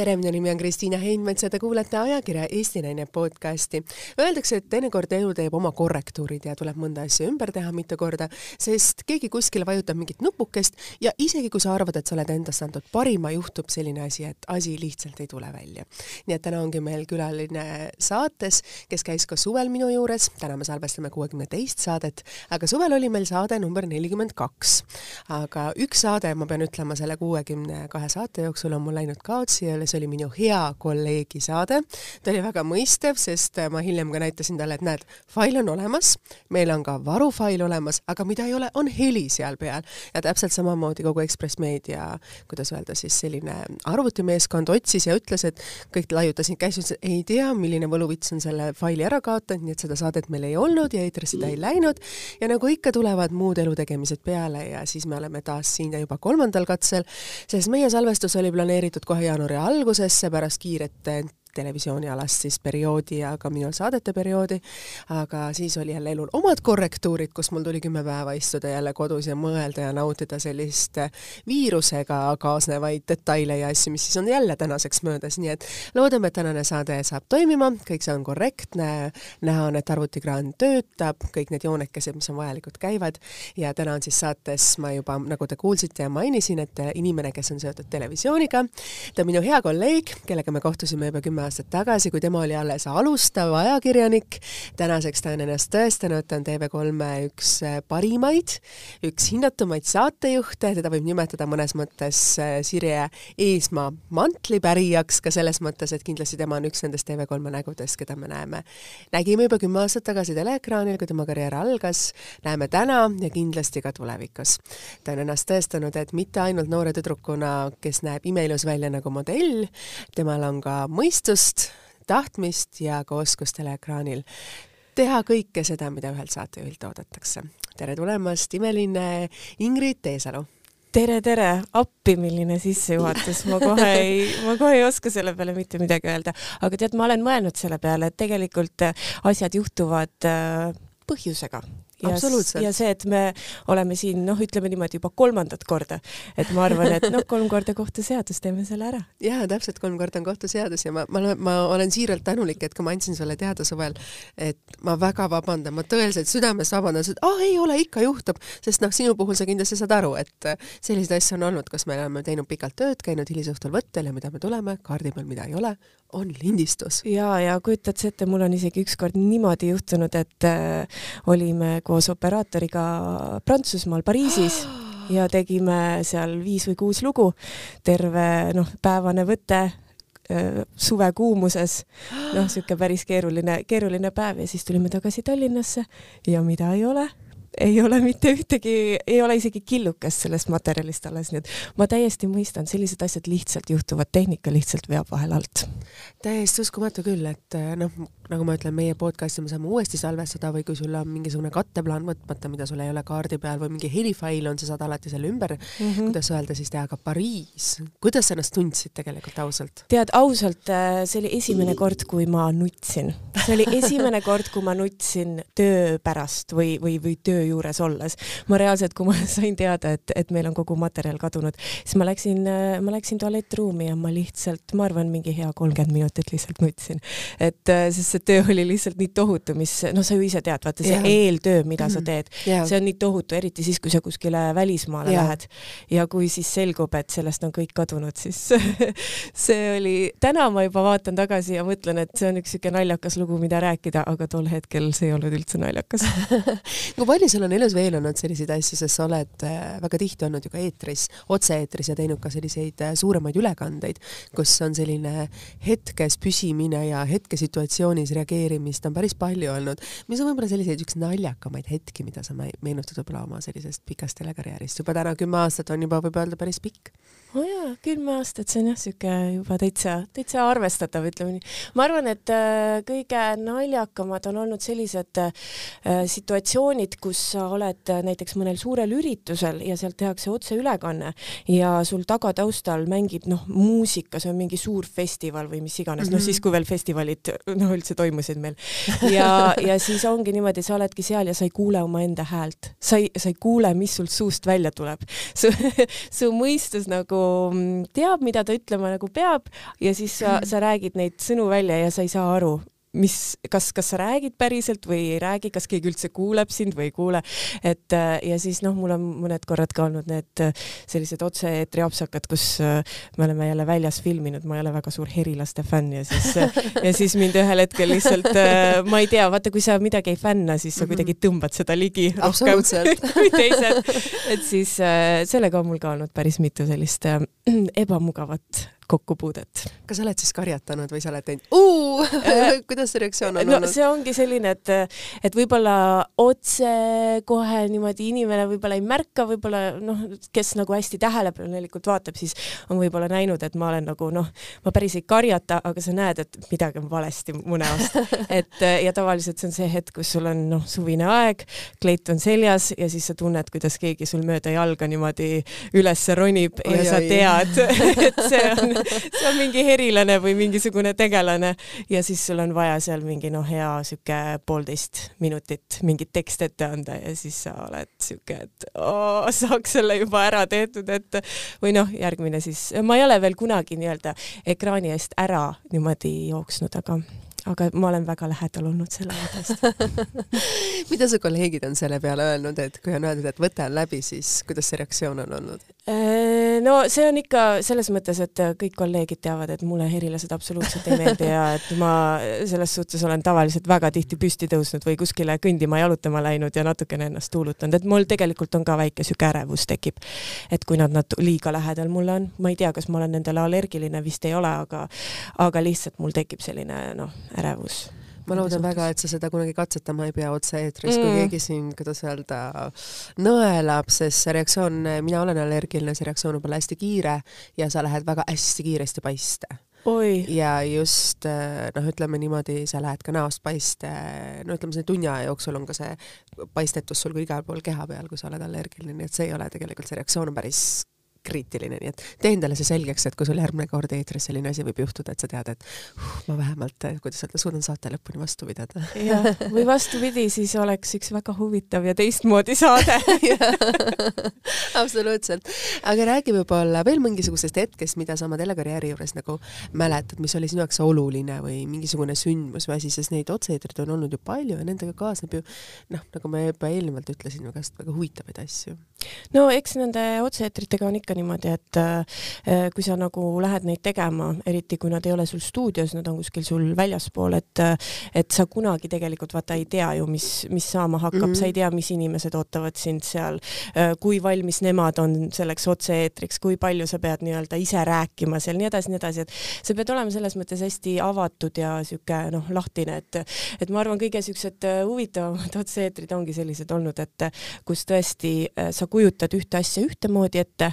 tere, minu nimi on Kristiina Heinmets ja te kuulate ajakirja Eesti Naine podcasti. Öeldakse, et teinekord elu teeb oma korrektuurid ja tuleb mõnda asja ümber teha mitu korda, sest keegi kuskil vajutab mingit nupukest ja isegi kui sa arvad, et sa oled endast andnud parima, juhtub selline asi, et asi lihtsalt ei tule välja. nii et täna ongi meil külaline saates, kes käis ka suvel minu juures, täna me salvestame kuuekümne teist saadet, aga suvel oli meil saade number nelikümmend kaks. aga üks saade, ma pean ütlema, selle kuuekümne kahe saate jooksul on mul läinud kaotsi Tootsi, see oli minu hea kolleegi saade. ta oli väga mõistev, sest ma hiljem ka näitasin talle, et näed, fail on olemas, meil on ka varufail olemas, aga mida ei ole, on heli seal peal. ja täpselt samamoodi kogu Ekspress Meedia, kuidas öelda siis, selline arvutimeeskond otsis ja ütles, et kõik laiutasid käsi, ütlesid, ei tea, milline võluvits on selle faili ära kaotanud, nii et seda saadet meil ei olnud ja eetrisse ta ei läinud. ja nagu ikka, tulevad muud elutegemised peale ja siis me oleme taas siin juba kolmandal katsel, sest meie salvestus oli planeeritud kohe jaanuari algusesse pärast kiiret televisioonialast siis perioodi ja ka minu saadete perioodi, aga siis oli jälle elul omad korrektuurid, kus mul tuli kümme päeva istuda jälle kodus ja mõelda ja nautida sellist viirusega kaasnevaid detaile ja asju, mis siis on jälle tänaseks möödas, nii et loodame, et tänane saade saab toimima, kõik see on korrektne, näha on, et arvutikraan töötab, kõik need joonekesed, mis on vajalikud, käivad. Ja täna on siis saates, ma juba, nagu te kuulsite ja mainisin, et inimene, kes on seotud televisiooniga, ta on minu hea kolleeg, kellega me kohtusime juba kümme kümme aastat tagasi, kui tema oli alles alustav ajakirjanik. tänaseks ta on ennast tõestanud, ta on TV3-e üks äh, parimaid, üks hinnatumaid saatejuhte, teda võib nimetada mõnes mõttes äh, Sirje Eesmaa mantlipärijaks, ka selles mõttes, et kindlasti tema on üks nendest TV3 nägudest, keda me näeme. nägime juba kümme aastat tagasi teleekraanil, kui tema karjäär algas, näeme täna ja kindlasti ka tulevikus. ta on ennast tõestanud, et mitte ainult noore tüdrukuna, kes näeb imeilus välja nagu modell, temal on ka mõistus, mõistust, tahtmist ja ka oskust teleekraanil teha kõike seda, mida ühelt saatejuhilt oodatakse. tere tulemast, imeline Ingrid Teesalu! tere, tere, appi, milline sissejuhatus, ma kohe ei, ma kohe ei oska selle peale mitte midagi öelda, aga tead, ma olen mõelnud selle peale, et tegelikult asjad juhtuvad äh, põhjusega ja, ja see, et me oleme siin noh, ütleme niimoodi juba kolmandat korda, et ma arvan, et noh, kolm korda kohtuseadus, teeme selle ära. ja täpselt kolm korda on kohtuseadus ja ma, ma, ma olen siiralt tänulik, et kui ma andsin sulle teada suvel, et ma väga vabandan, ma tõeliselt südamest vabandan, et aa ah, ei ole, ikka juhtub, sest noh, sinu puhul sa kindlasti saad aru, et selliseid asju on olnud, kus me oleme teinud pikalt tööd, käinud hilisõhtul võttel ja mida me tuleme, kaardi peal mida ei ole, on lindistus. ja, ja kujutad sa ette, mul on isegi ükskord niimoodi juhtunud, et äh, olime koos operaatoriga Prantsusmaal Pariisis ja tegime seal viis või kuus lugu, terve noh, päevane võte suvekuumuses, noh, niisugune päris keeruline, keeruline päev ja siis tulime tagasi Tallinnasse ja mida ei ole ei ole mitte ühtegi, ei ole isegi killukest sellest materjalist alles, nii et ma täiesti mõistan, sellised asjad lihtsalt juhtuvad, tehnika lihtsalt veab vahel alt. täiesti uskumatu küll, et eh, noh, nagu ma ütlen, meie podcast'i me saame uuesti salvestada või kui sul on mingisugune katteplaan võtmata, mida sul ei ole kaardi peal või mingi helifail on, sa saad alati selle ümber mm, -hmm. kuidas öelda siis teha, aga Pariis, kuidas sa ennast tundsid tegelikult ausalt? tead, ausalt, eh, see oli esimene kord, kui ma nutsin. see oli esimene kord, kui ma nutsin töö pärast või, või, või töö töö juures olles. ma reaalselt, kui ma sain teada, et, et meil on kogu materjal kadunud, siis ma läksin, ma läksin tualettruumi ja ma lihtsalt, ma arvan, mingi hea kolmkümmend minutit lihtsalt nutsin. et sest see töö oli lihtsalt nii tohutu, mis, noh, sa ju ise tead, vaata see yeah. eeltöö, mida mm -hmm. sa mhm. teed yeah., see on nii tohutu, eriti siis, kui sa kuskile välismaale yeah. lähed. ja kui siis selgub, et sellest on kõik kadunud, siis see oli, täna ma juba vaatan tagasi ja mõtlen, et see on üks niisugune naljakas lugu, mida rääkida, aga tol hetkel see ei olnud üldse naljakas kui palju sul on elus veel olnud selliseid asju, sest sa oled äh, väga tihti olnud ju ka eetris, otse-eetris ja teinud ka selliseid äh, suuremaid ülekandeid, kus on selline hetkes püsimine ja hetkesituatsioonis reageerimist on päris palju olnud. mis on võib-olla selliseid üks naljakamaid hetki, mida sa meenutad võib-olla oma sellisest pikast telekarjäärist, juba täna kümme aastat on juba, võib öelda, päris pikk oh jaa, kümme aastat, see on jah, sihuke juba täitsa, täitsa arvestatav, ütleme nii. ma arvan, et äh, kõige naljakamad on olnud sellised äh, situatsioonid, kus sa oled näiteks mõnel suurel üritusel ja sealt tehakse otseülekanne ja sul tagataustal mängib noh, muusika, see on mingi suur festival või mis iganes mm, -hmm. noh siis kui veel festivalid noh üldse toimusid meil ja, ja siis ongi niimoodi, sa oledki seal ja sa ei kuule omaenda häält, sa ei, sa ei kuule, mis sul suust välja tuleb. su, su mõistus nagu teab, mida ta ütlema nagu peab ja siis sa, sa räägid neid sõnu välja ja sa ei saa aru, mis, kas, kas sa räägid päriselt või ei räägi, kas keegi üldse kuuleb sind või ei kuule, et äh, ja siis noh, mul on mõned korrad ka olnud need äh, sellised otse-eetri apsakad, kus äh, me oleme jälle väljas filminud, ma ei ole väga suur herilaste fänn ja siis ja siis mind ühel hetkel lihtsalt, ma ei tea, vaata, kui sa midagi ei fänna, siis sa mhm. kuidagi tõmbad seda ligi rohkem kui teised. et siis sellega on mul ka olnud päris mitu sellist ebamugavat kokkupuudet. kas sa oled siis karjatanud või sa oled teinud uu kuidas see reaktsioon on no, olnud? see ongi selline, et, et võib-olla otse kohe niimoodi inimene võib-olla ei märka, võib-olla noh, kes nagu hästi tähelepanelikult vaatab, siis on võib-olla näinud, et ma olen nagu noh, ma päris ei karjata, aga sa näed, et midagi on valesti mu näost. et ja tavaliselt see on see hetk, kus sul on noh, suvine aeg, kleit on seljas ja siis sa tunned, kuidas keegi sul mööda jalga niimoodi üles ronib oi, ja oi. sa tead, et see on see on mingi herilane või mingisugune tegelane ja siis sul on vaja seal mingi noh, hea sihuke poolteist minutit mingit teksti ette anda ja siis sa oled sihuke, et oo, saaks selle juba ära tehtud, et või noh, järgmine siis, ma ei ole veel kunagi nii-öelda ekraani eest ära niimoodi jooksnud, aga aga ma olen väga lähedal olnud sellele tõesti mida su kolleegid on selle peale öelnud, et kui on öeldud, et võte on läbi, siis kuidas see reaktsioon on olnud? Äh, no see on ikka selles mõttes, et kõik kolleegid teavad, et mulle herilased absoluutselt ei meeldi ja et ma selles suhtes olen tavaliselt väga tihti püsti tõusnud või kuskile kõndima, jalutama läinud ja natukene ennast tuulutanud, et mul tegelikult on ka väike sihuke ärevus tekib. et kui nad nat-, liiga lähedal mulle on, ma ei tea, kas ma olen nendele allergiline, vist ei ole, aga aga lihtsalt mul tekib selline noh, ärevus ma loodan väga, et sa seda kunagi katsetama ei pea otse-eetris mm., kui keegi sind, kuidas öelda, nõelab, sest see reaktsioon, mina olen allergiline, see reaktsioon võib olla hästi kiire ja sa lähed väga hästi kiiresti paiste. Oi. ja just noh, ütleme niimoodi, sa lähed ka näost paiste, no ütleme, selle tunni aja jooksul on ka see paistetus sul ka igal pool keha peal, kui sa oled allergiline, nii et see ei ole tegelikult, see reaktsioon on päris kriitiline, nii et tee endale see selgeks, et kui sul järgmine kord eetris selline asi võib juhtuda, et sa tead, et uh, ma vähemalt, kuidas öelda, suudan saate lõpuni vastu pidada. jah, või vastupidi, siis oleks üks väga huvitav ja teistmoodi saade absoluutselt. aga räägi võib-olla veel mingisugusest hetkest, mida sa oma telekarjääri juures nagu mäletad, mis oli sinu jaoks oluline või mingisugune sündmus või asi, sest neid otse-eetreid on olnud ju palju ja nendega kaasneb ju noh, nagu me juba eelnevalt ütlesime, väga huvitavaid asju. no eks nende otse-eetritega on ikka ikka niimoodi, et äh, kui sa nagu lähed neid tegema, eriti kui nad ei ole sul stuudios, nad on kuskil sul väljaspool, et et sa kunagi tegelikult vaata ei tea ju, mis, mis saama hakkab mm, -hmm. sa ei tea, mis inimesed ootavad sind seal, äh, kui valmis nemad on selleks otse-eetriks, kui palju sa pead nii-öelda ise rääkima seal, nii edasi, nii edasi, et sa pead olema selles mõttes hästi avatud ja sihuke noh, lahtine, et et ma arvan, kõige siuksed äh, huvitavamad otse-eetrid ongi sellised olnud, et kus tõesti sa kujutad ühte asja ühtemoodi ette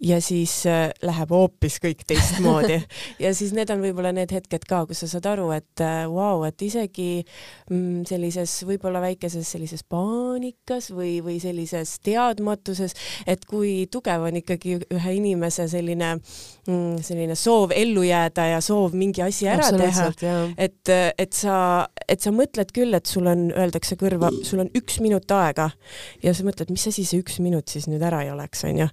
ja siis äh, läheb hoopis kõik teistmoodi ja siis need on võib-olla need hetked ka, kus sa saad aru, et äh, vau wow,, et isegi mm, sellises võib-olla väikeses sellises paanikas või, või sellises teadmatuses, et kui tugev on ikkagi ühe inimese selline mm,, selline soov ellu jääda ja soov mingi asi ära teha, et, et sa, et sa mõtled küll, et sul on, öeldakse kõrva, sul on üks minut aega ja sa mõtled, mis asi see üks minut siis nüüd ära ei oleks, onju.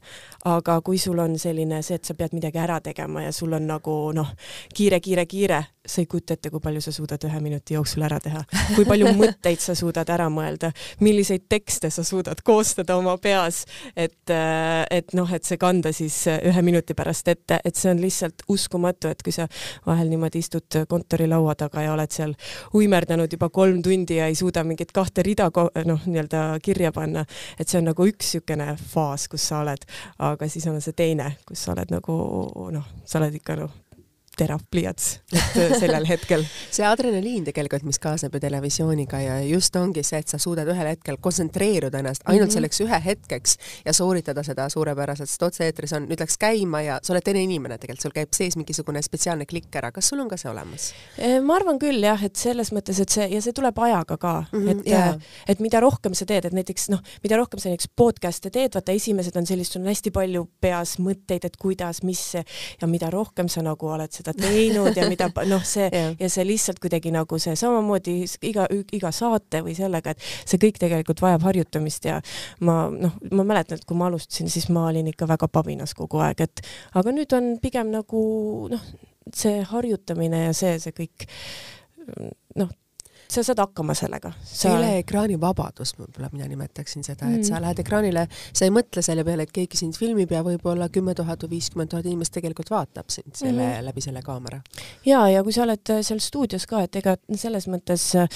aga kui sul on selline see, et sa pead midagi ära tegema ja sul on nagu noh, kiire, kiire, kiire, sa ei kujuta ette, kui palju sa suudad ühe minuti jooksul ära teha, kui palju mõtteid sa suudad ära mõelda, milliseid tekste sa suudad koostada oma peas, et, äh, et noh, et see kanda siis ühe minuti pärast ette, et see on lihtsalt uskumatu, et kui sa vahel niimoodi istud kontorilaua taga ja oled seal uimerdanud juba kolm tundi ja ei suuda mingit kahte rida noh, nii-öelda kirja panna, et see on nagu üks niisugune faas, kus sa oled, aga siis on see teine, kus sa oled nagu noh, sa oled ikka noh, terav pliiats sellel hetkel. see adrenaliin tegelikult, mis kaasneb ju televisiooniga ja just ongi see, et sa suudad ühel hetkel kontsentreeruda ennast ainult mm -hmm. selleks ühe hetkeks ja sooritada seda suurepäraselt, sest otse-eetris on, nüüd läks käima ja sa oled teine inimene tegelikult, sul käib sees mingisugune spetsiaalne klikk ära, kas sul on ka see olemas? ma arvan küll jah, et selles mõttes, et see ja see tuleb ajaga ka mm, -hmm, et yeah., et mida rohkem sa teed, et näiteks noh, mida rohkem sa näiteks podcast'e teed, vaata esimesed on sellist, sul on hästi palju peas mõtteid, et kuidas, mis ja mida rohkem sa nagu oled seda teinud ja mida noh, see ja. ja see lihtsalt kuidagi nagu see samamoodi iga, iga saate või sellega, et see kõik tegelikult vajab harjutamist ja ma noh, ma mäletan, et kui ma alustasin, siis ma olin ikka väga pabinas kogu aeg, et aga nüüd on pigem nagu noh, see harjutamine ja see, see kõik noh, sa saad hakkama sellega sa.... teleekraani vabadus, võib-olla mina nimetaksin seda, et mm. sa lähed ekraanile, sa ei mõtle selle peale, et keegi sind filmib ja võib-olla kümme tuhat või viiskümmend tuhat inimest tegelikult vaatab sind selle mm, läbi selle kaamera. ja, ja kui sa oled äh, seal stuudios ka, et ega selles mõttes äh,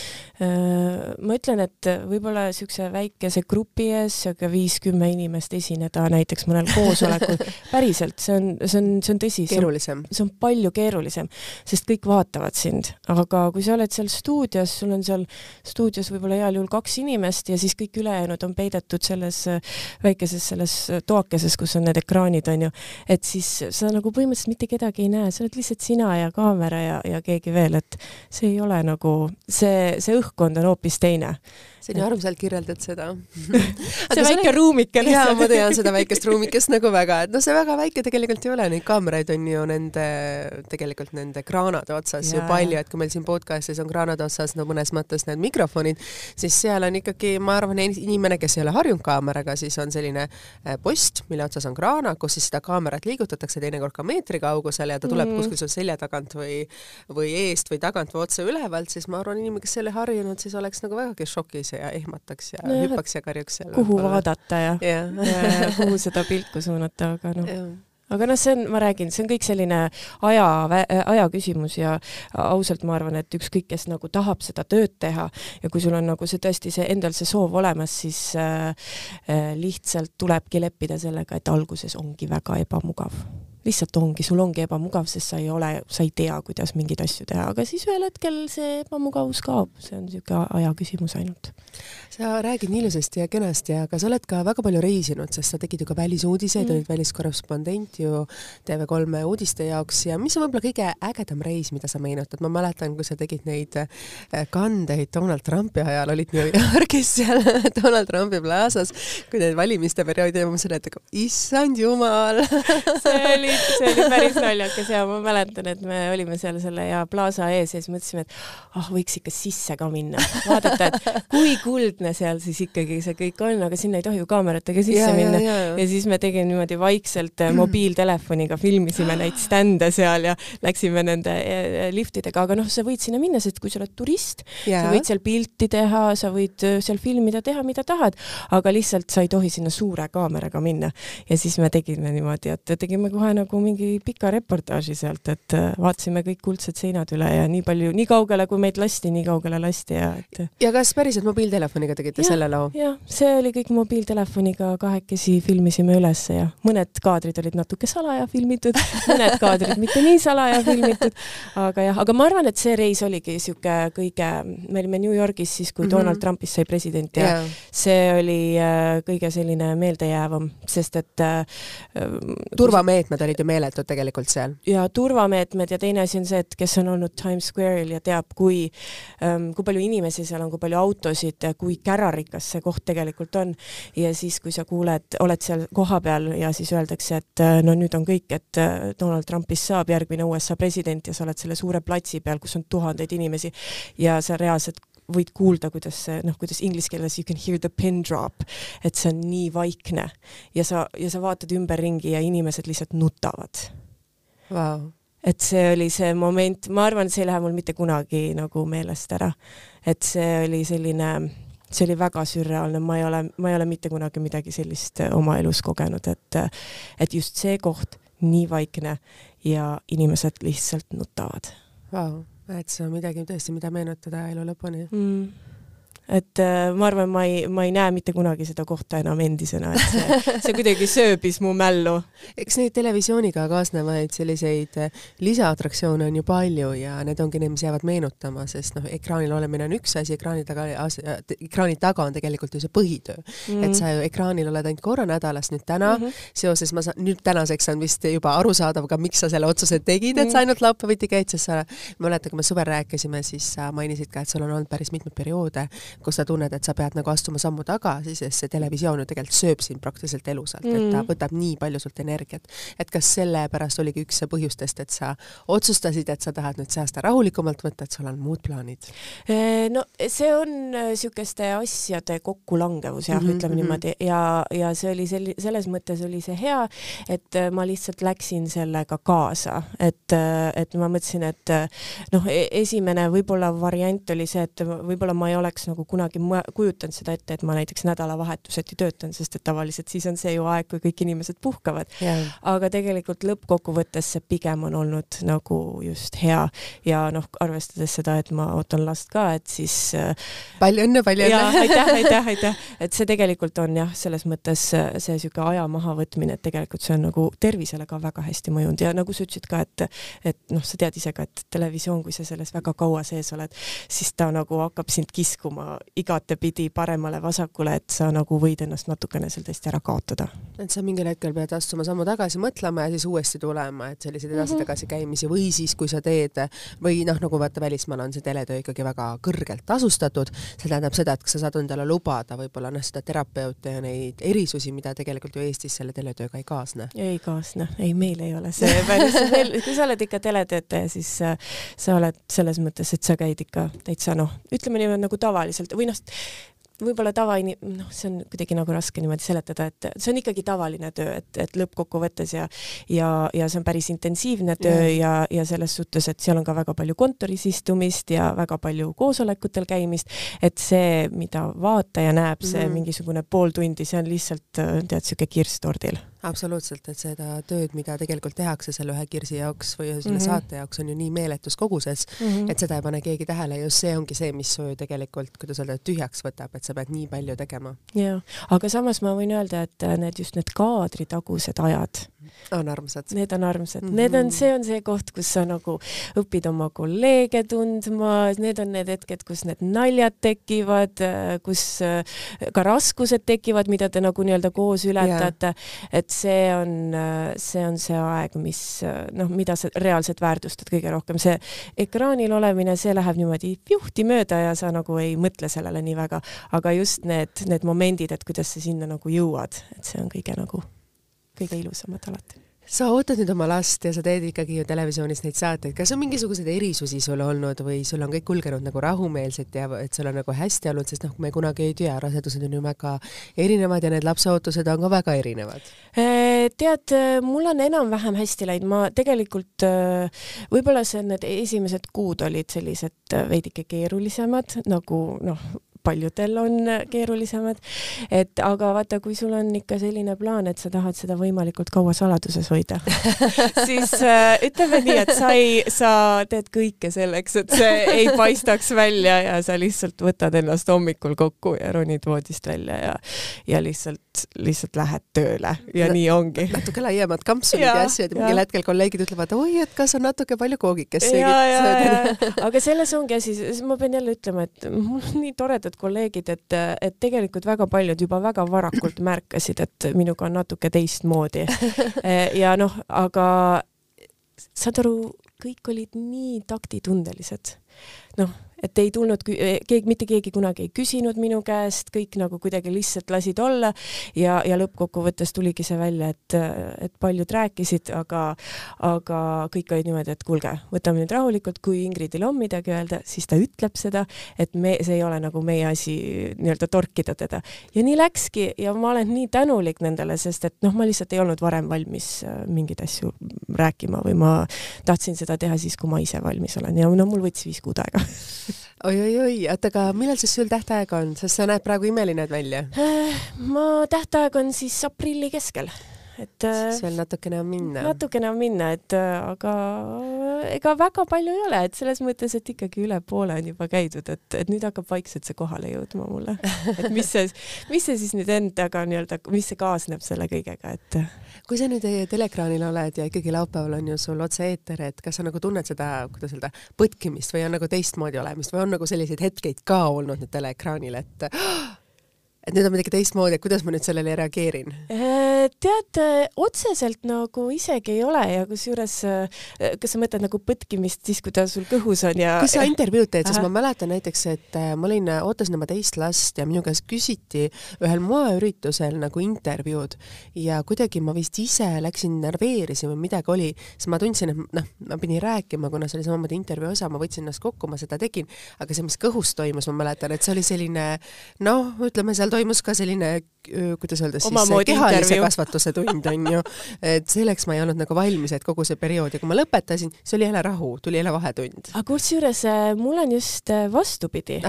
ma ütlen, et võib-olla niisuguse väikese grupi ees, niisugune viis-kümme inimest esineda näiteks mõnel koosolekul päriselt, see on, see on, see on tõsi. keerulisem. see on palju keerulisem, sest kõik vaatavad sind, aga kui sa oled seal stuudios, sul on seal stuudios võib-olla heal juhul kaks inimest ja siis kõik ülejäänud on peidetud selles äh, väikeses selles äh, toakeses, kus on need ekraanid, on ju, et siis sa nagu põhimõtteliselt mitte kedagi ei näe, sa oled lihtsalt sina ja kaamera ja, ja keegi veel, et see ei ole nagu, see, see õhkkond on hoopis teine see on ju armsalt kirjeldad seda. See väike ruumike jaa, ma tean seda väikest ruumikest nagu väga, et noh, see väga väike tegelikult ei ole, neid kaameraid on ju nende, tegelikult nende kraanade otsas ja. ju palju, et kui meil siin podcast'is on kraanade otsas no mõnes mõttes need mikrofonid, siis seal on ikkagi, ma arvan, inimene, kes ei ole harjunud kaameraga, siis on selline äh, post, mille otsas on kraana, kus siis seda kaamerat liigutatakse teinekord ka meetri kaugusel ja ta tuleb mm. kuskil sul selja tagant või, või eest või tagant või otse ülevalt, siis ma arvan, inimene, kes ei ole harjunud, siis oleks nagu vägagi šokis ja ehmataks ja no, hüppaks ja karjuks seal. kuhu vaadata ja, ja. ja kuhu seda pilku suunata, aga noh aga noh, see on, ma räägin, see on kõik selline aja, aja küsimus ja ausalt ma arvan, et ükskõik, kes nagu tahab seda tööd teha ja kui sul on nagu see tõesti see endal see soov olemas, siis äh, äh lihtsalt tulebki leppida sellega, et alguses ongi väga ebamugav lihtsalt ongi, sul ongi ebamugav, sest sa ei ole, sa ei tea, kuidas mingeid asju teha, aga siis ühel hetkel see ebamugavus kaob, see on niisugune aja küsimus ainult. sa räägid nii ilusasti ja kenasti, aga sa oled ka väga palju reisinud, sest sa tegid ju ka välisuudiseid mm., olid väliskorrespondent ju TV3 uudiste jaoks. Ja mis on võib-olla kõige ägedam reis, mida sa meenutad, ma mäletan, kui sa tegid neid äh, kandeid Donald Trumpi ajal, olid New Yorgis seal Donald Trumpi plaasas, kui need valimiste perioodi ja ma mõtlesin, et issand jumal! See oli see oli päris naljakas ja ma mäletan, et me olime seal selle ja plaasa ees ja siis mõtlesime, et ah võiks ikka sisse ka minna, vaadata, et kui kuldne seal siis ikkagi see kõik on, aga sinna ei tohi ju kaameratega sisse ja, minna. Ja, ja. ja siis me tegime niimoodi vaikselt äh, mobiiltelefoniga, filmisime neid stände seal ja läksime nende äh, liftidega, aga noh, sa võid sinna minna, sest kui sa oled turist, sa võid seal pilti teha, sa võid seal filmida, teha mida tahad, aga lihtsalt sa ei tohi sinna suure kaameraga minna. ja siis me tegime niimoodi, et tegime kohe nagu mingi pika reportaaži sealt, et äh, vaatasime kõik kuldsed seinad üle ja nii palju, nii kaugele, kui meid lasti, nii kaugele lasti ja et. ja kas päriselt mobiiltelefoniga tegite ja, selle loo? jah, see oli kõik mobiiltelefoniga, kahekesi filmisime ülesse ja mõned kaadrid olid natuke salaja filmitud, mõned kaadrid mitte nii salaja filmitud, aga jah, aga ma arvan, et see reis oligi sihuke kõige, me olime New Yorgis siis, kui mm -hmm. Donald Trumpist sai president ja yeah. see oli äh, kõige selline meeldejäävam, sest et äh, turvameetmed olid ju meeletud tegelikult seal. ja turvameetmed ja teine asi on see, et kes on olnud Times Square'il ja teab, kui ähm,, kui palju inimesi seal on, kui palju autosid, kui kärarikas see koht tegelikult on. ja siis, kui sa kuuled, oled seal kohapeal ja siis öeldakse, et äh, no nüüd on kõik, et äh, Donald Trumpist saab järgmine USA president ja sa oled selle suure platsi peal, kus on tuhandeid inimesi ja sa reaalselt võid kuulda, kuidas see noh, kuidas inglise keeles you can hear the pin drop, et see on nii vaikne. Ja sa, ja sa vaatad ümberringi ja inimesed lihtsalt nutavad. Wow.. et see oli see moment, ma arvan, see ei lähe mul mitte kunagi nagu meelest ära. et see oli selline, see oli väga sürreaalne, ma ei ole, ma ei ole mitte kunagi midagi sellist oma elus kogenud, et, et just see koht, nii vaikne ja inimesed lihtsalt nutavad. Wow et see on midagi tõesti, mida meenutada elu lõpuni. Mm.. Et äh, ma arvan, ma ei, ma ei näe mitte kunagi seda kohta enam endisena, et see, see kuidagi sööbis mu mällu. eks neid televisiooniga kaasnevaid selliseid äh, lisaatraktsioone on ju palju ja need ongi need, mis jäävad meenutama, sest noh, ekraanil olemine on üks asi, ekraani taga, ekraani taga on tegelikult ju see põhitöö mm. -hmm. et sa ju ekraanil oled ainult korra nädalas, nüüd täna mm -hmm. seoses, ma saan, nüüd tänaseks on vist juba arusaadav ka, miks sa selle otsuse tegid, et sa mhm. ainult laupäeviti käid, sest sa, ma mäletan, kui me suvel rääkisime, siis sa mainisid ka, et sul on olnud päris mitmeid perioode, kus sa tunned, et sa pead nagu astuma sammu tagasi, sest see televisioon ju tegelikult sööb sind praktiliselt elusalt mm, et ta mhm. võtab nii palju sult energiat. et kas sellepärast oligi üks põhjustest, et sa otsustasid, et sa tahad nüüd see aasta rahulikumalt võtta, et sul on muud plaanid? no see on niisuguste asjade kokkulangevus jah mm, -hmm, ütleme mm -hmm. niimoodi ja, ja see oli sel-, selles mõttes oli see hea, et ma lihtsalt läksin sellega kaasa, et, et ma mõtlesin, et noh, e-, esimene võib-olla variant oli see, et võib-olla ma ei oleks nagu kunagi kujutanud seda ette, et ma näiteks nädalavahetuseti töötan, sest et tavaliselt siis on see ju aeg, kui kõik inimesed puhkavad yeah.. aga tegelikult lõppkokkuvõttes see pigem on olnud nagu just hea ja noh, arvestades seda, et ma ootan last ka, et siis äh, palju õnne, palju õnne! aitäh, aitäh, aitäh! et see tegelikult on jah, selles mõttes äh, see niisugune aja mahavõtmine, et tegelikult see on nagu tervisele ka väga hästi mõjunud ja nagu sa ütlesid ka, et et noh, sa tead ise ka, et televisioon, kui sa selles väga kaua sees oled, siis ta nagu hakkab sind kiskuma igatepidi paremale-vasakule, et sa nagu võid ennast natukene seal tõesti ära kaotada. et sa mingil hetkel pead astuma sammu tagasi, mõtlema ja siis uuesti tulema, et selliseid edasi-tagasi mhm. käimisi või siis, kui sa teed või noh, nagu vaata, välismaal on see teletöö ikkagi väga kõrgelt tasustatud, see tähendab seda, et kas sa saad endale lubada võib-olla noh, seda terapeute ja neid erisusi, mida tegelikult ju Eestis selle teletööga ei kaasne. ei kaasne, ei, meil ei ole see päris, kui sa oled ikka teletöötaja, siis äh, sa oled selles mõttes, et sa käid ikka täitsa noh, ütleme niimoodi nagu tavaliselt või noh, võib-olla tavaini-, noh, see on kuidagi nagu raske niimoodi seletada, et see on ikkagi tavaline töö, et, et lõppkokkuvõttes ja ja, ja see on päris intensiivne töö yeah. ja, ja selles suhtes, et seal on ka väga palju kontoris istumist ja väga palju koosolekutel käimist, et see, mida vaataja näeb, see mm mingisugune pool tundi, see on lihtsalt tead, niisugune kirss tordil absoluutselt, et seda tööd, mida tegelikult tehakse selle ühe kirsi jaoks või selle mm -hmm. saate jaoks, on ju nii meeletus koguses mm, -hmm. et seda ei pane keegi tähele, just see ongi see, mis su tegelikult, kuidas öelda, tühjaks võtab, et sa pead nii palju tegema. jaa, aga samas ma võin öelda, et need just need kaadritagused ajad on armsad. Need on armsad mm, -hmm. need on, see on see koht, kus sa nagu õpid oma kolleege tundma, need on need hetked, kus need naljad tekivad, kus ka raskused tekivad, mida te nagu nii-öelda koos ületate yeah., et see on, see on see aeg, mis noh, mida sa reaalselt väärtustad kõige rohkem, see ekraanil olemine, see läheb niimoodi juhti mööda ja sa nagu ei mõtle sellele nii väga, aga just need, need momendid, et kuidas sa sinna nagu jõuad, et see on kõige nagu, kõige ilusamad alati sa ootad nüüd oma last ja sa teed ikkagi ju televisioonis neid saateid, kas on mingisuguseid erisusi sul olnud või sul on kõik kulgenud nagu rahumeelselt ja et sul on nagu hästi olnud, sest noh, me kunagi ei tea, rasedused on ju väga erinevad ja need lapse ootused on ka väga erinevad. Äh, tead, mul on enam-vähem hästi läinud, ma tegelikult äh, võib-olla see, need esimesed kuud olid sellised äh, veidike keerulisemad, nagu noh, paljudel on keerulisemad. et aga vaata, kui sul on ikka selline plaan, et sa tahad seda võimalikult kaua saladuses hoida siis äh, ütleme nii, et sa ei, sa teed kõike selleks, et see ei paistaks välja ja sa lihtsalt võtad ennast hommikul kokku ja ronid voodist välja ja, ja lihtsalt, lihtsalt lähed tööle ja N nii ongi. natuke laiemad kampsunid ja, ja asjad ja mingil hetkel kolleegid ütlevad, oi, et kas on natuke palju koogikest söögid. aga selles ongi asi, ma pean jälle ütlema, et mul on nii toredad kolleegid, et, et tegelikult väga paljud juba väga varakult märkasid, et minuga on natuke teistmoodi. ja noh, aga saad aru, kõik olid nii taktitundelised. noh et ei tulnud keegi, mitte keegi kunagi ei küsinud minu käest, kõik nagu kuidagi lihtsalt lasid olla ja, ja lõppkokkuvõttes tuligi see välja, et, et paljud rääkisid, aga, aga kõik olid niimoodi, et kuulge, võtame nüüd rahulikult, kui Ingridil on midagi öelda, siis ta ütleb seda, et me, see ei ole nagu meie asi nii-öelda torkida teda. ja nii läkski ja ma olen nii tänulik nendele, sest et noh, ma lihtsalt ei olnud varem valmis äh, mingeid asju rääkima või ma tahtsin seda teha siis, kui ma ise valmis olen ja no mul võttis viis kuud aega oi-oi-oi, oota, aga millal siis sul tähtaeg on, sest sa näed praegu imeline välja? ma tähtaeg on siis aprilli keskel et äh, siis veel natukene on minna. natukene on minna, et äh, aga ega väga palju ei ole, et selles mõttes, et ikkagi üle poole on juba käidud, et, et nüüd hakkab vaikselt see kohale jõudma mulle. et mis see, mis see siis nüüd endaga nii-öelda, mis see kaasneb selle kõigega, et kui sa nüüd teleekraanil oled ja ikkagi laupäeval on ju sul otse-eeter, et kas sa nagu tunned seda, kuidas öelda, põtkimist või on nagu teistmoodi olemist või on nagu selliseid hetkeid ka olnud nüüd teleekraanil, et et nüüd on midagi teistmoodi, et kuidas ma nüüd sellele reageerin? Äh, tead, otseselt nagu isegi ei ole ja kusjuures, äh, kas sa mõtled nagu põtkimist siis, kui ta sul kõhus on ja kui sa intervjuud teed, siis ma mäletan näiteks, et äh, ma olin, ootasin oma teist last ja minu käest küsiti ühel moeüritusel nagu intervjuud ja kuidagi ma vist ise läksin nerveerisin või midagi oli, siis ma tundsin, et noh, ma pidin rääkima, kuna see oli samamoodi intervjuu osa, ma võtsin ennast kokku, ma seda tegin, aga see, mis kõhus toimus, ma mäletan, et see oli selline noh, ütleme seal toimus ka selline, kuidas öelda siis, kehalise interview. kasvatuse tund on ju, et selleks ma ei olnud nagu valmis, et kogu see periood ja kui ma lõpetasin, siis oli jälle rahu, tuli jälle vahetund. aga kusjuures äh, mul on just äh, vastupidi,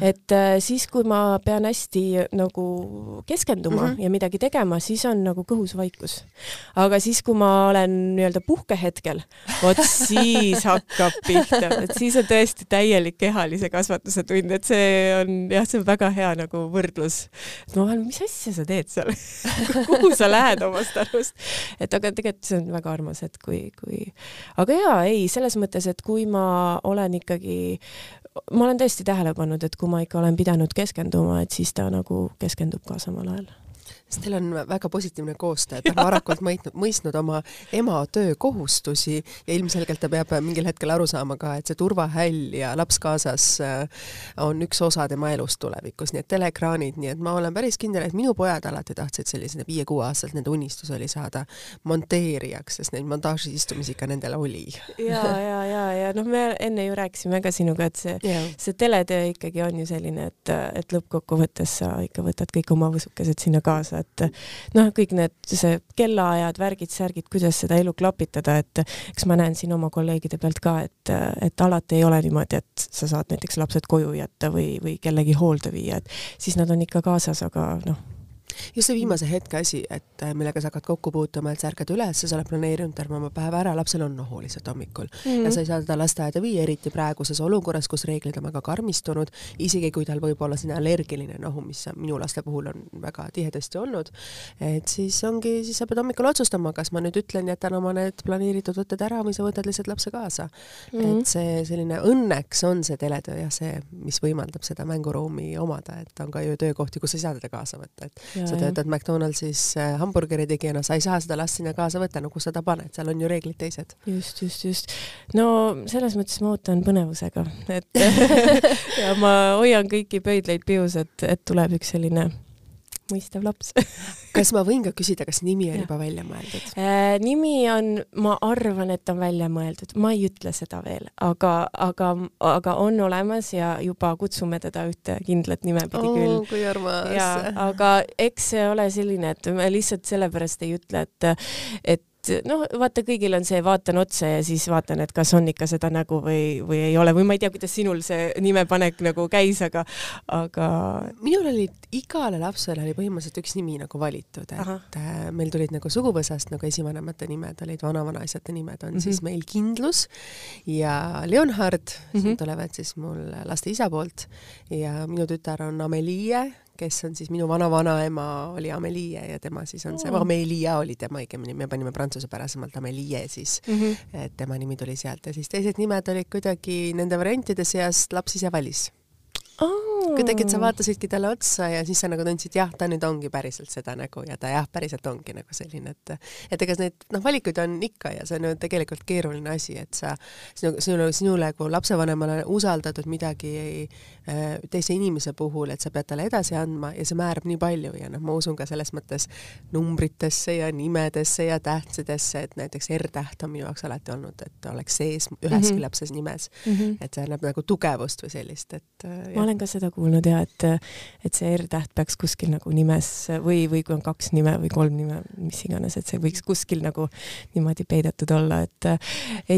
et äh, siis, kui ma pean hästi nagu keskenduma mm -hmm. ja midagi tegema, siis on nagu kõhus vaikus. aga siis, kui ma olen nii-öelda puhkehetkel, vot siis hakkab pihta, et siis on tõesti täielik kehalise kasvatuse tund, et see on jah, see on väga hea nagu võrdlus et ma mõtlen, mis asja sa teed seal kuhu sa lähed omast arust? et aga tegelikult see on väga armas, et kui, kui, aga jaa, ei, selles mõttes, et kui ma olen ikkagi, ma olen tõesti tähele pannud, et kui ma ikka olen pidanud keskenduma, et siis ta nagu keskendub ka samal ajal sest teil on väga positiivne koostöö, ta on varakult mõistnud, mõistnud oma ema töökohustusi ja ilmselgelt ta peab mingil hetkel aru saama ka, et see turvahäll ja laps kaasas äh, on üks osa tema elust tulevikus, nii et teleekraanid, nii et ma olen päris kindel, et minu pojad alati tahtsid sellised viie-kuueaastaselt, nende unistus oli saada monteerijaks, sest neid montaažiistumisi ikka nendel oli. ja, ja, ja, ja noh, me enne ju rääkisime ka sinuga, et see, see teletöö ikkagi on ju selline, et, et lõppkokkuvõttes sa ikka võtad kõik oma võsukesed sinna kaasa, et noh, kõik need, see kellaajad, värgid, särgid, kuidas seda elu klapitada, et eks ma näen siin oma kolleegide pealt ka, et, et alati ei ole niimoodi, et sa saad näiteks lapsed koju jätta või, või kellegi hoolde viia, et siis nad on ikka kaasas, aga noh just see viimase hetke asi, et äh, millega sa hakkad kokku puutuma, et sa ärkad üles, sa oled planeerinud terve oma päeva ära, lapsel on nohu lihtsalt hommikul mm -hmm. ja sa ei saa teda lasteaeda viia, eriti praeguses olukorras, kus reeglid on väga karmistunud, isegi kui tal võib olla selline allergiline nohu, mis minu laste puhul on väga tihedasti olnud, et siis ongi, siis sa pead hommikul otsustama, kas ma nüüd ütlen, jätan oma need planeeritud võtted ära või sa võtad lihtsalt lapse kaasa mm. -hmm. et see selline, õnneks on see teletöö jah, see, mis võimaldab seda mänguruumi omada, et on ka ju töökohti, kus ei saa teda kaasa võtta, et ja, sa töötad McDonaldsis äh, hamburgeri tegijana, sa ei saa seda last sinna kaasa võtta, no kus sa ta paned, seal on ju reeglid teised. just, just, just. no selles mõttes ma ootan põnevusega, et ja ma hoian kõiki pöidlaid pius, et, et tuleb üks selline mõistev laps kas ma võin ka küsida, kas nimi on juba välja mõeldud äh,? nimi on, ma arvan, et on välja mõeldud, ma ei ütle seda veel, aga, aga, aga on olemas ja juba kutsume teda ühte kindlat nime pidi oh, küll. kui armas. aga eks see ole selline, et me lihtsalt sellepärast ei ütle, et, et et noh, vaata, kõigil on see, vaatan otsa ja siis vaatan, et kas on ikka seda nägu või, või ei ole või ma ei tea, kuidas sinul see nimepanek nagu käis, aga, aga. minul oli, igale lapsele oli põhimõtteliselt üks nimi nagu valitud, et Aha. Äh, meil tulid nagu suguvõsast nagu esivanemate nimed olid vanavanaisate nimed, on mm -hmm. siis meil Kindlus ja Leonhard mm, -hmm. tulevad siis mul laste isa poolt ja minu tütar on Amelie kes on siis minu vana-vanaema oli Amelie ja tema siis on see oh., Amelia oli tema õigemini, me panime prantsusepärasemalt Amelie siis mm, -hmm. et tema nimi tuli sealt ja siis teised nimed olid kuidagi nende variantide seast laps ise valis oh.. kuidagi, et sa vaatasidki talle otsa ja siis sa nagu tundsid, jah, ta nüüd ongi päriselt seda nägu ja ta jah, päriselt ongi nagu selline, et et ega neid noh, valikuid on ikka ja see on ju tegelikult keeruline asi, et sa sinu, sinule, sinule kui lapsevanemale usaldatud midagi ei, äh, teise inimese puhul, et sa pead talle edasi andma ja see määrab nii palju ja noh, ma usun ka selles mõttes numbritesse ja nimedesse ja tähtedesse, et näiteks R-täht on minu jaoks alati olnud, et oleks sees üheski mm -hmm. lapses nimes mm, -hmm. et see annab nagu tugevust või sellist, et äh, olen ka seda kuulnud ja et, et see R-täht peaks kuskil nagu nimes või, või kui on kaks nime või kolm nime, mis iganes, et see võiks kuskil nagu niimoodi peidetud olla, et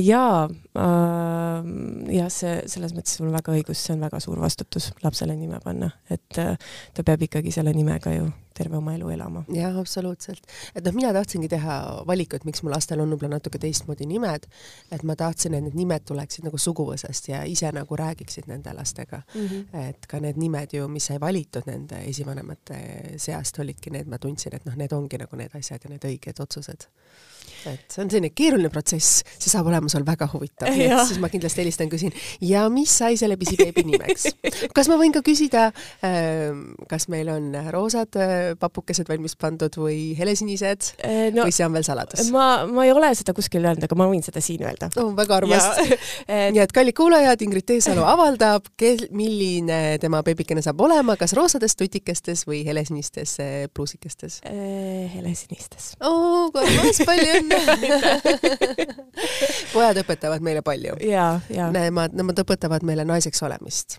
ja äh, jah, see selles mõttes sul on väga õigus, see on väga suur vastutus lapsele nime panna, et ta peab ikkagi selle nimega ju terve oma elu elama. jah, absoluutselt. et noh, mina tahtsingi teha valikut, miks mu lastel on võib-olla natuke teistmoodi nimed, et ma tahtsin, et need nimed tuleksid nagu suguvõsast ja ise nagu räägiksid nende lastega mm. -hmm. et ka need nimed ju, mis sai valitud nende esivanemate seast, olidki need, ma tundsin, et noh, need ongi nagu need asjad ja need õiged otsused et see on selline keeruline protsess, see saab olema sul väga huvitav, nii et siis ma kindlasti helistan, küsin ja mis sai selle pisibeebi nimeks. kas ma võin ka küsida, ähm, kas meil on roosad äh, papukesed valmis pandud või helesinised äh, no, või see on veel saladus? ma, ma ei ole seda kuskil öelnud, aga ma võin seda siin öelda oh,. väga armas. nii et kallid kuulajad, Ingrid Teesalu avaldab, milline tema beebikene saab olema, kas roosadest tutikestes või helesinistes äh, pruusikestes? helesinistes. oo, kui armas, palju pojad õpetavad meile palju. Nemad, nemad õpetavad meile naiseks olemist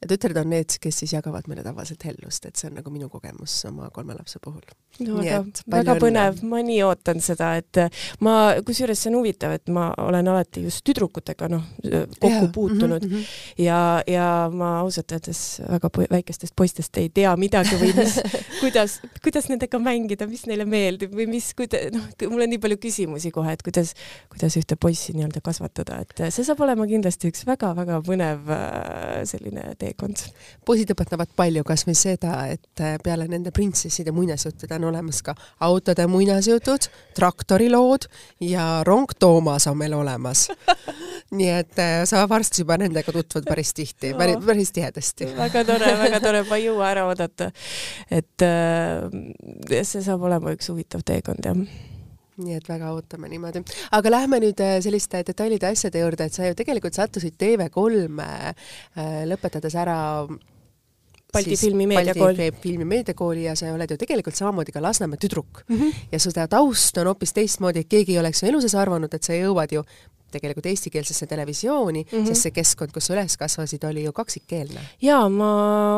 ja tütred on need, kes siis jagavad meile tavaliselt hellust, et see on nagu minu kogemus oma kolme lapse puhul. No väga, väga põnev, ma nii ootan seda, et ma, kusjuures see on huvitav, et ma olen alati just tüdrukutega noh, kokku ja, puutunud. Mm -hmm. ja, ja ma ausalt öeldes väga po väikestest poistest ei tea midagi või mis, kuidas, kuidas nendega mängida, mis neile meeldib või mis, kuida-, noh, mul on nii palju küsimusi kohe, et kuidas, kuidas ühte poissi nii-öelda kasvatada, et see saab olema kindlasti üks väga-väga põnev äh, selline teekond. poisid õpetavad palju, kas või seda, et äh, peale nende printsesside muinasjuttude on olemas ka autode muinasjutud, traktorilood ja rong Toomas on meil olemas nii et äh, sa varsti juba nendega tutvud päris tihti, päris, päris tihedasti. väga tore, väga tore, ma ei jõua ära oodata. et äh, see saab olema üks huvitav teekond, jah nii et väga ootame niimoodi. aga lähme nüüd äh, selliste detailide asjade juurde, et sa ju tegelikult sattusid TV3 äh, lõpetades ära Balti filmi meediakool. filmi meediakooli ja sa oled ju tegelikult samamoodi ka Lasnamäe tüdruk mm. -hmm. ja su taust on hoopis teistmoodi, et keegi ei oleks su elu sees arvanud, et sa jõuad ju tegelikult eestikeelsesse televisiooni mm, -hmm. sest see keskkond, kus sa üles kasvasid, oli ju kaksikkeelne. jaa, ma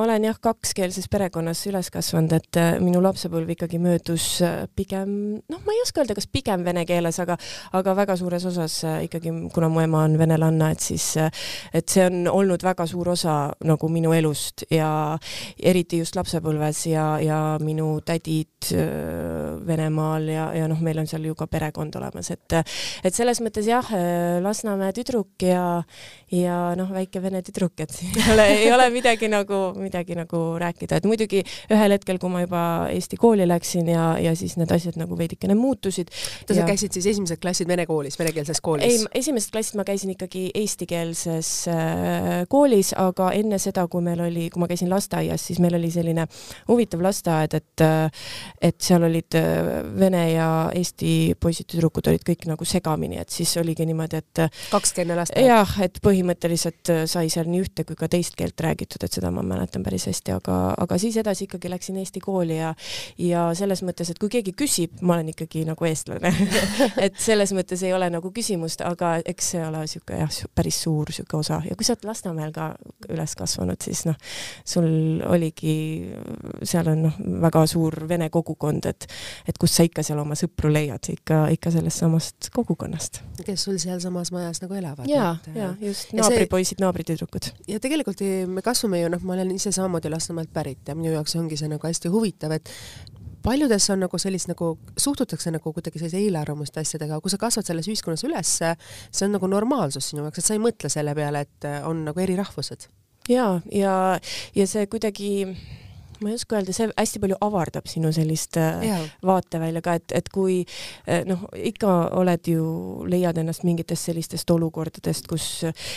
olen jah, kakskeelses perekonnas üles kasvanud, et äh, minu lapsepõlv ikkagi möödus äh, pigem, noh, ma ei oska öelda, kas pigem vene keeles, aga aga väga suures osas äh, ikkagi, kuna mu ema on venelanna, et siis, et see on olnud väga suur osa nagu minu elust ja eriti just lapsepõlves ja, ja minu tädid Venemaal ja, ja noh, meil on seal ju ka perekond olemas, et et selles mõttes jah, Lasnamäe tüdruk ja, ja noh, väike vene tüdruk, et ei ole, ei ole midagi nagu, midagi nagu rääkida, et muidugi ühel hetkel, kui ma juba Eesti kooli läksin ja, ja siis need asjad nagu veidikene muutusid. oota, sa käisid siis esimesed klassid vene koolis, venekeelses koolis? ei, esimesed klassid ma käisin ikkagi eestikeelses äh, koolis, aga enne seda, kui meil oli, kui ma käisin lasteaias, siis meil oli selline huvitav lasteaed, et äh, et seal olid äh, vene ja eesti poisid-tüdrukud olid kõik nagu segamini, et siis oligi niimoodi, niimoodi, et kakskeelne lasteaed? jah, et põhimõtteliselt äh, sai seal nii ühte kui ka teist keelt räägitud, et seda ma mäletan päris hästi, aga, aga siis edasi ikkagi läksin Eesti kooli ja ja selles mõttes, et kui keegi küsib, ma olen ikkagi nagu eestlane et selles mõttes ei ole nagu küsimust, aga eks see ole niisugune jah, päris suur niisugune osa ja kui sa oled Lasnamäel ka üles kasvanud, siis noh, sul oligi, seal on noh, väga suur vene kogukond, et et kus sa ikka seal oma sõpru leiad, ikka, ikka sellest samast kogukonnast. kes sul seal sealsamas majas nagu elavad. ja, ja just naabripoisid, naabritüdrukud. ja tegelikult me kasvame ju noh, ma olen ise samamoodi Lasnamäelt pärit ja minu jaoks ongi see nagu hästi huvitav, et paljudes on nagu sellist nagu, suhtutakse nagu kuidagi sellise eelarvamuste asjadega, kui sa kasvad selles ühiskonnas üles, see on nagu normaalsus sinu jaoks, et sa ei mõtle selle peale, et on nagu eri rahvused. ja, ja, ja see kuidagi ma ei oska öelda, see hästi palju avardab sinu sellist äh, ja. vaatevälja ka, et, et kui äh, noh, ikka oled ju, leiad ennast mingitest sellistest olukordadest, kus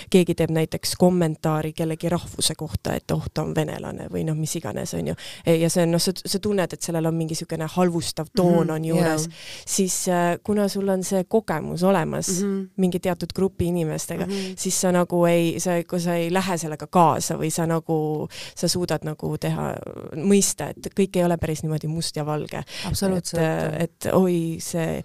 keegi teeb näiteks kommentaari kellegi rahvuse kohta, et oh, ta on venelane või noh, mis iganes, onju. ja see on noh, sa, sa tunned, et sellel on mingi niisugune halvustav toon mm -hmm, on juures yeah., siis äh, kuna sul on see kogemus olemas mm -hmm. mingi teatud grupi inimestega mm, -hmm. siis sa nagu ei, sa, kui sa ei lähe sellega kaasa või sa nagu, sa suudad nagu teha mõista, et kõik ei ole päris niimoodi must ja valge. et, et oi, see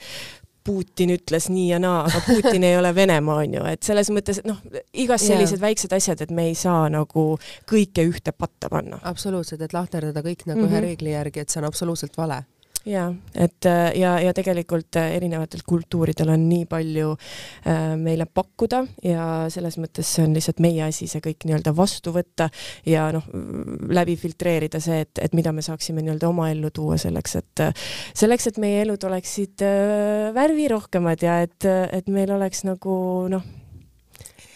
Putin ütles nii ja naa, aga Putin ei ole Venemaa, on ju, et selles mõttes, et noh, igas sellised yeah. väiksed asjad, et me ei saa nagu kõike ühte patta panna. absoluutselt, et lahterdada kõik nagu mm -hmm. ühe mhm. reegli järgi, et see on absoluutselt vale ja et ja, ja tegelikult erinevatel kultuuridel on nii palju äh, meile pakkuda ja selles mõttes see on lihtsalt meie asi see kõik nii-öelda vastu võtta ja noh, läbi filtreerida see, et, et mida me saaksime nii-öelda oma ellu tuua selleks, et selleks, et meie elud oleksid äh, värvirohkemad ja et, et meil oleks nagu noh,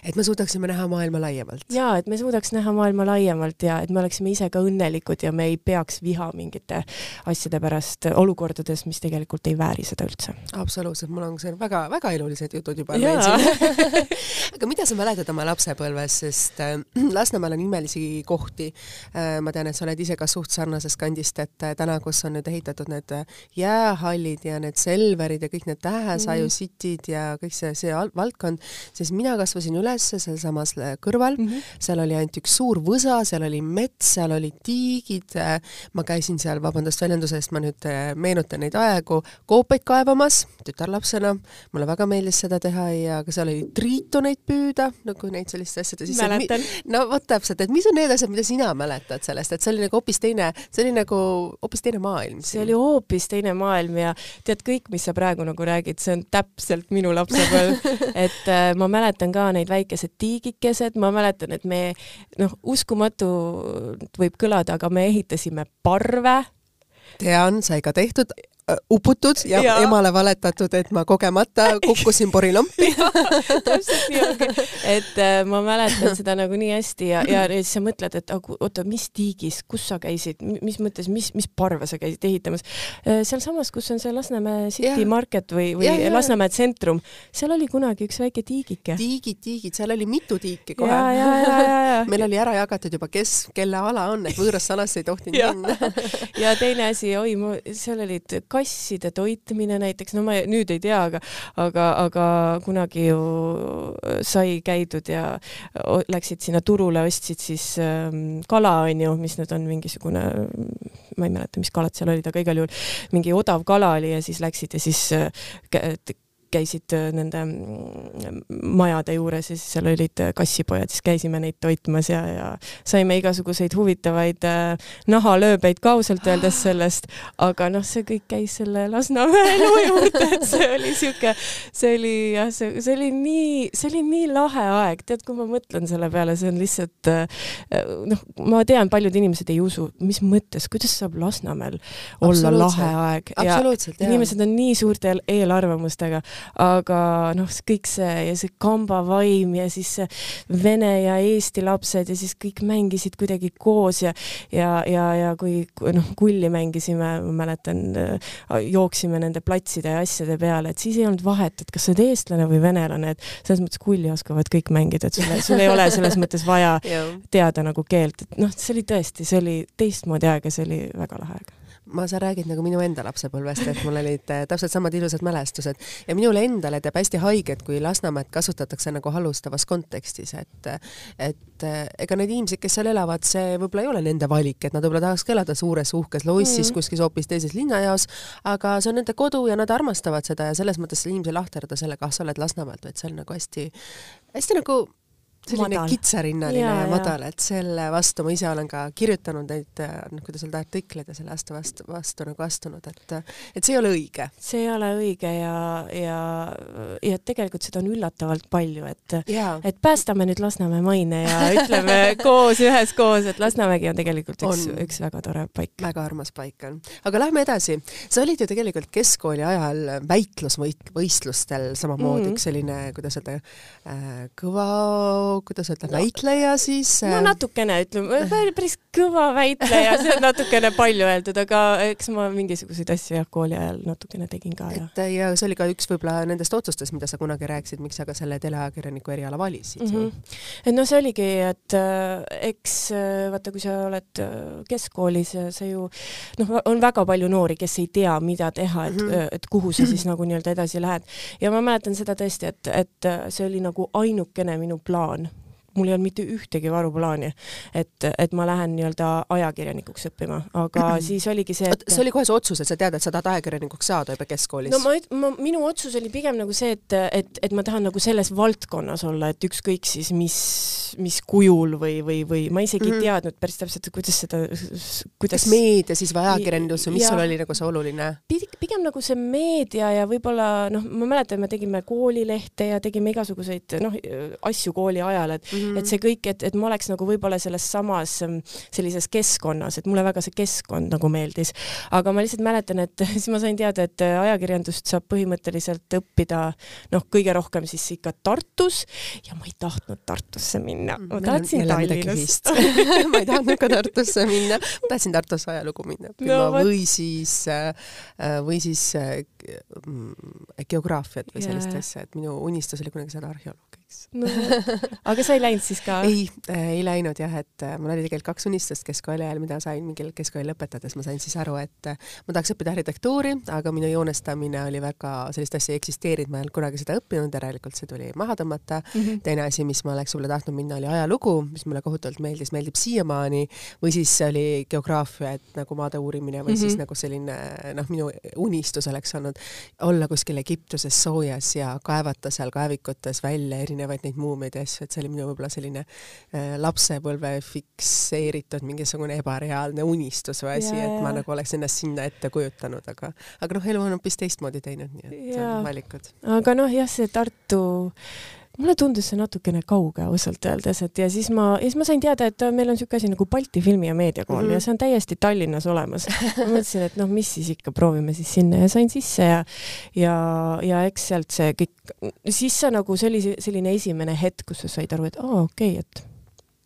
et me suudaksime näha maailma laiemalt. ja et me suudaks näha maailma laiemalt ja et me oleksime ise ka õnnelikud ja me ei peaks viha mingite asjade pärast olukordades, mis tegelikult ei vääri seda üldse. absoluutselt, mul on see väga-väga elulised jutud juba meil siin aga mida sa mäletad oma lapsepõlvest, sest äh, Lasnamäel on imelisi kohti äh,. ma tean, et sa oled ise ka suht sarnasest kandist, et äh, täna, kus on nüüd ehitatud need äh, jäähallid ja need Selverid ja kõik need Tähesaju mm. sitid ja kõik see, see valdkond, siis mina kasvasin üles üles sealsamas kõrval mm, -hmm. seal oli ainult üks suur võsa, seal oli mets, seal olid tiigid, ma käisin seal, vabandust väljenduse eest, ma nüüd äh, meenutan neid aegu, koopaid kaevamas tütarlapsena, mulle väga meeldis seda teha ja ka seal oli triitoneid püüda, nagu neid selliste asjade siis mäletan. no vot täpselt, et mis on need asjad, mida sina mäletad sellest, et see oli nagu hoopis teine, see oli nagu hoopis teine maailm. see oli hoopis teine maailm ja tead, kõik, mis sa praegu nagu räägid, see on täpselt minu lapsepõlv et äh, ma mäletan ka neid väikeseid väikesed tiigikesed, ma mäletan, et me noh, uskumatu võib kõlada, aga me ehitasime parve. tean, sai ka tehtud uputud ja, ja emale valetatud, et ma kogemata kukkusin porilampi täpselt nii ongi, et äh, ma mäletan seda nagu nii hästi ja, ja siis sa mõtled, et oota, mis tiigis, kus sa käisid, mis mõttes, mis, mis parve sa käisid ehitamas äh,? sealsamas, kus on see Lasnamäe City ja. Market või, või ja, ja. Lasnamäe tsentrum, seal oli kunagi üks väike tiigike. tiigid, tiigid, seal oli mitu tiiki kohe. meil oli ära jagatud juba, kes, kelle ala on, et võõrasse alasse ei tohtinud minna ja teine asi, oi, seal olid kasside toitmine näiteks, no ma nüüd ei tea, aga, aga, aga kunagi ju sai käidud ja läksid sinna turule, ostsid siis ähm, kala, onju, mis nüüd on mingisugune, ma ei mäleta, mis kalad seal olid, aga igal juhul mingi odav kala oli ja siis läksid ja siis äh, käisid äh, nende mm, majade juures ja siis seal olid äh, kassipojad, siis käisime neid toitmas ja, ja saime igasuguseid huvitavaid äh, nahalööbeid ka ausalt öeldes sellest, aga noh, see kõik käis selle Lasnamäe elu juurde, et see oli sihuke, see oli jah, see, see oli nii, see oli nii lahe aeg, tead, kui ma mõtlen selle peale, see on lihtsalt noh, ma tean, paljud inimesed ei usu, mis mõttes, kuidas saab Lasnamäel olla lahe aeg? Ja inimesed on nii suurte eelarvamustega aga noh, kõik see ja see kamba vaim ja siis vene ja eesti lapsed ja siis kõik mängisid kuidagi koos ja ja, ja, ja kui noh, kulli mängisime, ma mäletan, jooksime nende platside ja asjade peale, et siis ei olnud vahet, et kas sa oled eestlane või venelane, et selles mõttes kulli oskavad kõik mängida, et sul, sul ei ole selles mõttes vaja teada nagu keelt, et noh, see oli tõesti, see oli teistmoodi aeg ja see oli väga lahe aeg ma, sa räägid nagu minu enda lapsepõlvest, et mul olid äh, täpselt samad ilusad mälestused ja minule endale teeb hästi haiget, kui Lasnamäed kasutatakse nagu halvustavas kontekstis, et et äh, ega need inimesed, kes seal elavad, see võib-olla ei ole nende valik, et nad võib-olla tahaks ka elada suures uhkes lossis mm. kuskil hoopis teises linnajaos, aga see on nende kodu ja nad armastavad seda ja selles mõttes inimesi lahterdada sellega, ah sa oled Lasnamäelt, vaid see on nagu hästi, hästi nagu selline kitsarinnaline ja, ja madal, et selle vastu ma ise olen ka kirjutanud neid, noh, kuidas öelda, artikleid ja selle aasta vastu, vastu nagu astunud, et et see ei ole õige. see ei ole õige ja, ja, ja tegelikult seda on üllatavalt palju, et et päästame nüüd Lasnamäe maine ja ütleme koos, üheskoos, et Lasnamägi on tegelikult üks, üks väga tore paik. väga armas paik on. aga lähme edasi. sa olid ju tegelikult keskkooli ajal väitlusvõistlustel samamoodi mm. üks selline, kuidas öelda äh,, kõva kuidas öelda, väitleja siis? no äh, natukene, ütleme, päris kõva väitleja, see on natukene palju öeldud, aga eks ma mingisuguseid asju jah, kooli ajal natukene tegin ka ja. et ja see oli ka üks võib-olla nendest otsustest, mida sa kunagi rääkisid, miks sa ka selle teleajakirjaniku eriala valisid mm. -hmm. et no see oligi, et äh, eks äh, vaata, kui sa oled keskkoolis, sa ju noh, on väga palju noori, kes ei tea, mida teha, et mm, -hmm. et kuhu sa siis nagu nii-öelda edasi lähed ja ma mäletan seda tõesti, et, et see oli nagu ainukene minu plaan mul ei olnud mitte ühtegi varuplaani, et, et ma lähen nii-öelda ajakirjanikuks õppima, aga siis oligi see, et see oli kohe see otsus, et sa tead, et sa tahad ajakirjanikuks saada juba keskkoolis? no ma, ma, minu otsus oli pigem nagu see, et, et, et ma tahan nagu selles valdkonnas olla, et ükskõik siis mis, mis kujul või, või, või ma isegi mm -hmm. ei mhm. teadnud päris täpselt, kuidas seda, kuidas kas meedia siis või ajakirjandus või mis ja, sul oli nagu see oluline? pigem nagu see meedia ja võib-olla noh, ma mäletan, me tegime koolilehte ja tegime igasuguseid noh, asju kooli ajal, et mm -hmm. Et see kõik, et, et ma oleks nagu võib-olla selles samas mm, sellises keskkonnas, et mulle väga see keskkond nagu meeldis. aga ma lihtsalt mäletan, et siis ma sain teada, et ajakirjandust saab põhimõtteliselt õppida noh, kõige rohkem siis ikka Tartus. Ja ma ei tahtnud Tartusse minna, ma tahtsin Tallinnast ma ei tahtnud ka Tartusse minna, ma tahtsin Tartusse ajalugu minna. No, või siis, äh, või siis äh, geograafiat või sellist asja, et minu unistus oli kunagi saada arheoloogiks no,. aga sa ei läinud siis ka? ei äh,, ei läinud jah, et äh, mul oli tegelikult kaks unistust keskkooli ajal, mida sain mingil keskkooli lõpetades, ma sain siis aru, et äh, ma tahaks õppida arhitektuuri, aga minu joonestamine oli väga, sellist asja ei eksisteerinud, ma ei olnud kunagi seda õppinud, järelikult see tuli maha tõmmata mm. -hmm. teine asi, mis ma oleks võib-olla tahtnud minna, oli ajalugu, mis mulle kohutavalt meeldis, meeldib siiamaani, või siis oli geograafia, et nagu maade uurimine või mm -hmm. siis nagu selline noh, minu unistus oleks olnud olla kuskil Egiptuses soojas ja kaevata seal kaevikutes välja erinevaid neid muumeid ja asju, et see oli minu võib-olla selline äh, lapsepõlve fikseeritud mingisugune ebareaalne unistus või asi, et ma nagu oleks ennast sinna ette kujutanud, aga, aga noh, elu on hoopis teistmoodi teinud, nii et ja. valikud. aga noh, jah, see Tartu mulle tundus see natukene kauge ausalt öeldes, et ja siis ma, ja siis ma sain teada, et meil on niisugune asi nagu Balti Filmi- ja Meediakool mm -hmm. ja see on täiesti Tallinnas olemas. ma mõtlesin, et noh, mis siis ikka, proovime siis sinna ja sain sisse ja ja, ja eks sealt see kõik, siis sa nagu, see oli selline esimene hetk, kus sa said aru, et aa, okei okay,, et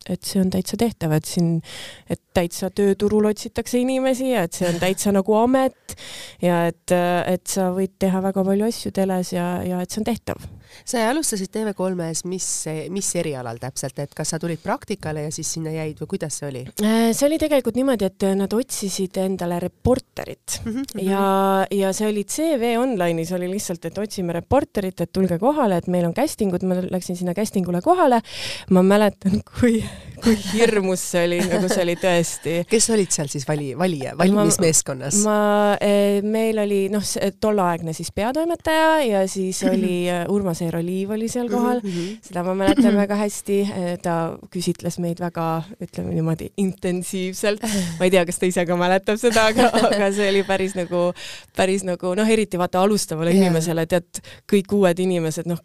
et see on täitsa tehtav, et siin, et täitsa tööturul otsitakse inimesi ja et see on täitsa nagu amet ja et, et sa võid teha väga palju asju teles ja, ja et see on tehtav sa alustasid TV3-s, mis, mis erialal täpselt, et kas sa tulid praktikale ja siis sinna jäid või kuidas see oli? Äh, see oli tegelikult niimoodi, et nad otsisid endale reporterit mm -hmm. ja, ja see oli CV Online'is oli lihtsalt, et otsime reporterit, et tulge kohale, et meil on casting ud, ma läksin sinna casting ule kohale. ma mäletan, kui, kui hirmus see oli, nagu see oli tõesti. kes olid seal siis vali, valija, valimismeeskonnas? ma, ma, eh, meil oli noh, tolleaegne siis peatoimetaja ja siis oli eh, Urmas Seero Liiv oli seal kohal mm, -hmm. seda ma mäletan väga hästi, ta küsitles meid väga, ütleme niimoodi, intensiivselt. ma ei tea, kas ta ise ka mäletab seda, aga, aga see oli päris nagu, päris nagu noh, eriti vaata alustavale yeah. inimesele, tead, kõik uued inimesed, noh,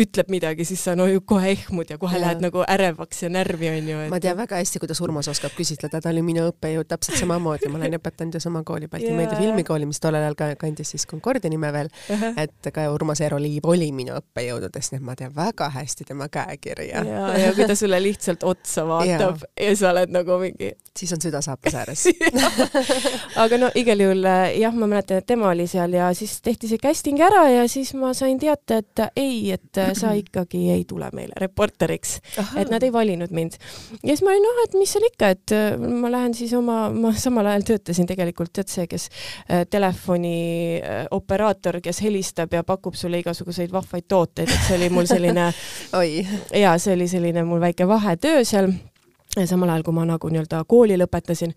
ütleb midagi, siis sa no ju kohe ehmud ja kohe yeah. lähed nagu ärevaks ja närvi, onju et.... ma tean väga hästi, kuidas Urmas oskab küsitleda, ta oli minu õppejõud täpselt samamoodi, ma olen õpetanud ju sama kooli, Balti yeah. Meedia Filmikooli, mis tollel ajal ka kandis siis Concordia nime veel uh, -huh. et ka Urmas Eero Liiv oli minu minu õppejõududest, nii et ma tean väga hästi tema käekirja. ja, ja kui ta sulle lihtsalt otsa vaatab ja, ja sa oled nagu mingi. siis on süda saapas ääres aga no igal juhul jah, ma mäletan, et tema oli seal ja siis tehti see casting ära ja siis ma sain teate, et ei, et sa ikkagi ei tule meile reporteriks, et nad ei valinud mind. Ja siis ma olin noh, et mis seal ikka, et ma lähen siis oma, ma samal ajal töötasin tegelikult tead see, kes äh, telefoni äh, operaator, kes helistab ja pakub sulle igasuguseid vahvaid tooteid, et see oli mul selline ja see oli selline mul väike vahetöö seal samal ajal, kui ma nagu nii-öelda kooli lõpetasin.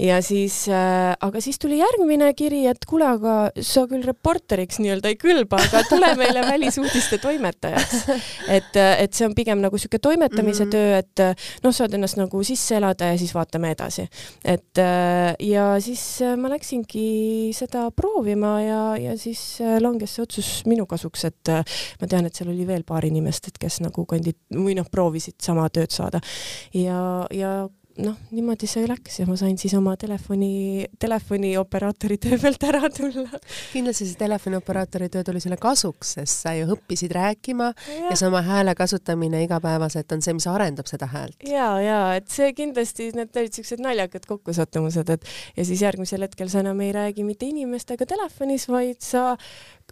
ja siis äh,, aga siis tuli järgmine kiri, et kuule, aga sa küll reporteriks nii-öelda ei kõlba, aga tule meile välisuudiste toimetajaks. et, et see on pigem nagu niisugune toimetamise mm -hmm. töö, et noh, saad ennast nagu sisse elada ja siis vaatame edasi. et äh, ja siis äh, ma läksingi seda proovima ja, ja siis äh, langes see otsus minu kasuks, et äh, ma tean, et seal oli veel paar inimest, et kes nagu kandi- või noh, proovisid sama tööd saada ja ja noh, niimoodi see läks ja ma sain siis oma telefoni, telefonioperaatori töö pealt ära tulla. kindlasti see telefonioperaatori töö tuli sulle kasuks, sest sa ju õppisid rääkima ja, ja see oma hääle kasutamine igapäevaselt on see, mis arendab seda häält. ja, ja et see kindlasti, need olid siuksed naljakad kokkusattumused, et ja siis järgmisel hetkel sa enam ei räägi mitte inimestega telefonis, vaid sa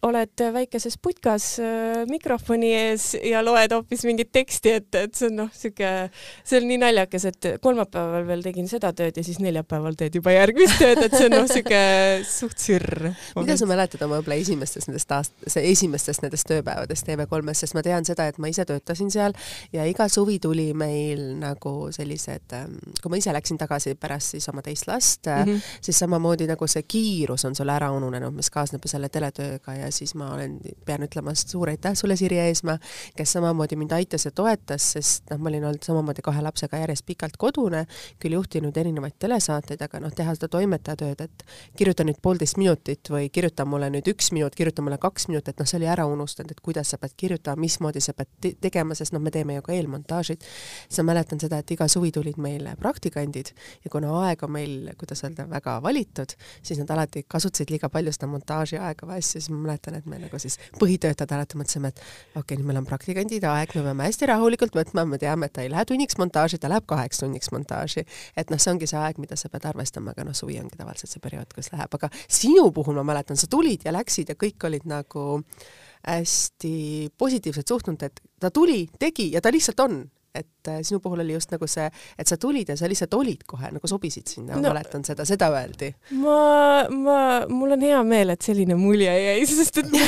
oled väikeses putkas äh, mikrofoni ees ja loed hoopis mingit teksti ette, et see on noh, sihuke, see on nii naljakas, et kolmapäeval kolmapäeval veel tegin seda tööd ja siis neljapäeval teed juba järgmist tööd, et see on noh, siuke suht sürr. mida sa mäletad oma võib-olla esimestest nendest aast-, esimestest nendest tööpäevadest TV3-s, sest ma tean seda, et ma ise töötasin seal ja iga suvi tuli meil nagu sellised, ähm, kui ma ise läksin tagasi pärast siis oma teist last mm, -hmm. siis samamoodi nagu see kiirus on sul ära ununenud, mis kaasneb selle teletööga ja siis ma olen, pean ütlema suur aitäh sulle, Sirje Eesmaa, kes samamoodi mind aitas ja toetas, sest noh, ma olin olnud samamoodi kahe lapsega järjest pikalt kodune, küll juhtinud erinevaid telesaateid, aga noh, teha seda toimetaja tööd, et kirjuta nüüd poolteist minutit või kirjuta mulle nüüd üks minut, kirjuta mulle kaks minutit, noh, see oli ära unustanud, et kuidas sa pead kirjutama, mismoodi sa pead te tegema, sest noh, me teeme ju ka eelmontaažid. siis ma mäletan seda, et iga suvi tulid meile praktikandid ja kuna aeg on meil, kuidas öelda, väga valitud, siis nad alati kasutasid liiga palju seda montaaži aega vahest, siis ma mäletan, et me nagu siis põhitöötajad alati mõtlesime, et okei okay,, nüüd meil on praktikandide aeg, me peame hästi rahulikult võtma, me teame, et ta ei lähe tunniks montaaži, ta läheb kaheks tunniks montaaži. Et noh, see ongi see aeg, mida sa pead arvestama, aga noh, suvi ongi tavaliselt see periood, kus läheb, aga sinu puhul ma mäletan, sa tulid ja läksid ja kõik olid nagu hästi positiivselt suhtunud, et ta tuli, tegi ja ta lihtsalt on, et äh, sinu puhul oli just nagu see, et sa tulid ja sa lihtsalt olid kohe nagu sobisid sinna no,, ma mäletan seda, seda öeldi. ma, ma, mul on hea meel, et selline mulje jäi, sest et ma,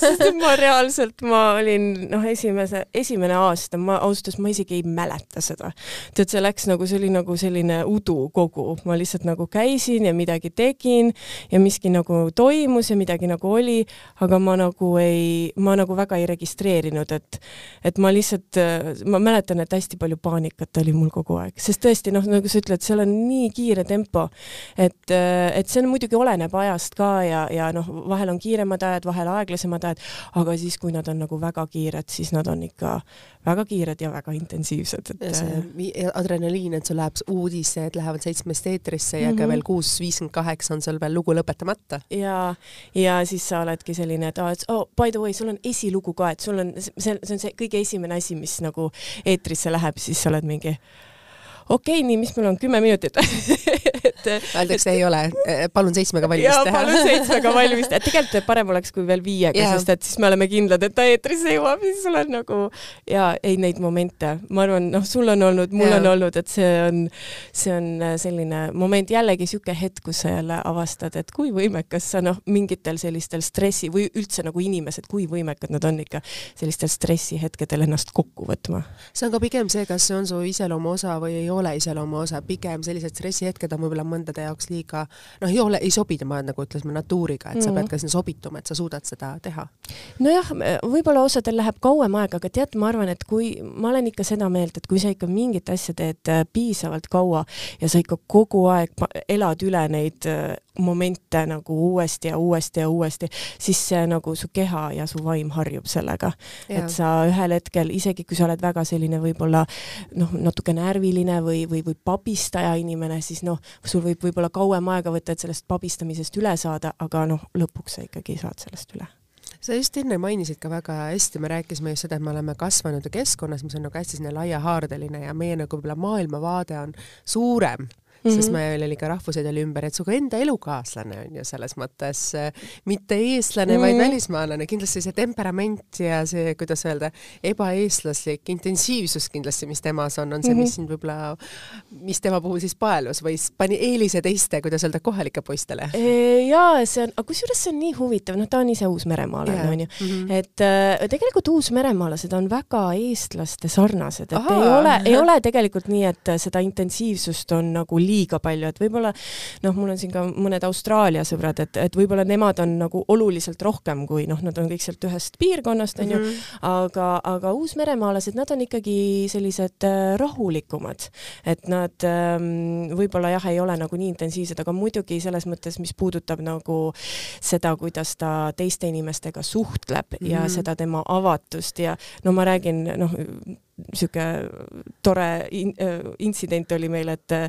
sest et ma reaalselt, ma olin noh, esimese, esimene aasta, ma ausalt öeldes ma isegi ei mäleta seda. tead, see läks nagu, see oli nagu selline udukogu, ma lihtsalt nagu käisin ja midagi tegin ja miski nagu toimus ja midagi nagu oli, aga ma nagu ei, ma nagu väga ei registreerinud, et, et ma lihtsalt, ma mäletan, et hästi palju paanikat oli mul kogu aeg, sest tõesti noh, nagu sa ütled, seal on nii kiire tempo, et, et see on muidugi oleneb ajast ka ja, ja noh, vahel on kiiremad ajad, vahel aeglasemad ajad, aga siis, kui nad on nagu väga kiired, siis nad on ikka väga kiired ja väga intensiivsed, et see adrenaliin, et sul läheb uudised lähevad seitsmest eetrisse ja mm -hmm. ka mhm. veel kuus viiskümmend kaheksa on sul veel lugu lõpetamata. ja, ja siis sa oledki selline, et et oh, by the way, sul on esilugu ka, et sul on, see, see on see kõige esimene asi, mis nagu eetrisse läheb, siis sa oled mingi okei okay,, nii, mis meil on, kümme minutit et Öeldakse, ei ole, palun seitsmega valmis ja, teha. palun seitsmega valmis teha, tegelikult parem oleks kui veel viiega, sest et siis me oleme kindlad, et ta eetrisse jõuab, siis sul on nagu ja ei neid momente, ma arvan, noh, sul on olnud, mul ja. on olnud, et see on, see on selline moment, jällegi niisugune hetk, kus sa jälle avastad, et kui võimekas sa noh, mingitel sellistel stressi või üldse nagu inimesed, kui võimekad nad on ikka sellistel stressihetkedel ennast kokku võtma. see on ka pigem see, kas see on su iseloomu osa või ei ole iseloomu osa, pigem sellised stressihetked on võib-olla mõndade jaoks liiga noh, ei ole, ei sobi tema nagu ütlesime natuuriga, et mm -hmm. sa pead ka sinna sobituma, et sa suudad seda teha. nojah, võib-olla osadel läheb kauem aega, aga tead, ma arvan, et kui ma olen ikka seda meelt, et kui sa ikka mingit asja teed äh, piisavalt kaua ja sa ikka kogu aeg elad üle neid äh, momente nagu uuesti ja uuesti ja uuesti, siis see nagu su keha ja su vaim harjub sellega. et sa ühel hetkel, isegi kui sa oled väga selline võib-olla noh, natuke närviline või, või, või pabistaja inimene, siis noh, sul võib võib-olla kauem aega võtta, et sellest pabistamisest üle saada, aga noh, lõpuks sa ikkagi saad sellest üle. Sa just enne mainisid ka väga hästi, me rääkisime just seda, et me oleme kasvanud keskkonnas, mis on nagu hästi selline laiahaardeline ja meie nagu võib-olla maailmavaade on suurem mm, -hmm. sest meil oli ka rahvused oli ümber, et sinuga enda elukaaslane on ju selles mõttes äh, mitte eestlane mm, -hmm. vaid mhm. välismaalane, kindlasti see temperament ja see, kuidas öelda, ebaeestlaslik intensiivsus kindlasti, mis temas on, on see mm, -hmm. mis sind võib-olla, mis tema puhul siis paelus või pani eelise teiste, kuidas öelda, kohalike poistele? jaa, see on, aga kusjuures see on nii huvitav, noh, ta on ise uusmeremaalane, onju, mhm. et äh, tegelikult uusmeremaalased on väga eestlaste sarnased, et Aha. ei ole, ei ole tegelikult nii, et seda intensiivsust on nagu liiga palju, et võib-olla noh, mul on siin ka mõned Austraalia sõbrad, et, et võib-olla nemad on nagu oluliselt rohkem kui noh, nad on kõik sealt ühest piirkonnast onju -hmm. aga, aga uusmeremaalased, nad on ikkagi sellised äh, rahulikumad, et nad ähm, võib-olla jah, ei ole nagu nii intensiivsed, aga muidugi selles mõttes, mis puudutab nagu seda, kuidas ta teiste inimestega suhtleb mm -hmm. ja mhm. seda tema avatust ja no ma räägin noh, sihuke tore in, äh, intsident oli meil, et äh,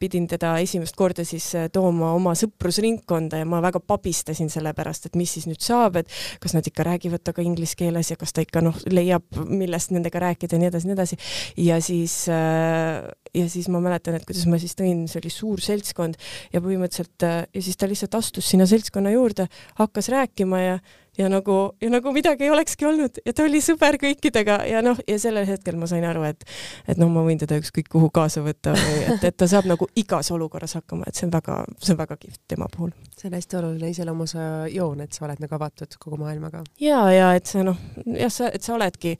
pidin teda esimest korda siis äh, tooma oma sõprusringkonda ja ma väga pabistasin selle pärast, et mis siis nüüd saab, et kas nad ikka räägivad temaga inglise keeles ja kas ta ikka noh, leiab, millest nendega rääkida ja nii edasi, nii edasi. ja siis ja siis ma mäletan, et kuidas ma siis tõin, see oli suur seltskond ja põhimõtteliselt ja siis ta lihtsalt astus sinna seltskonna juurde, hakkas rääkima ja ja nagu, ja nagu midagi ei olekski olnud ja ta oli sõber kõikidega ja noh, ja sellel hetkel ma sain aru, et et noh, ma võin teda ükskõik kuhu kaasa võtta või et, et ta saab nagu igas olukorras hakkama, et see on väga, see on väga kihvt tema puhul. see on hästi oluline iseloomusa joon, et sa oled nagu avatud kogu maailmaga. ja, ja et sa noh, jah, sa, et sa oledki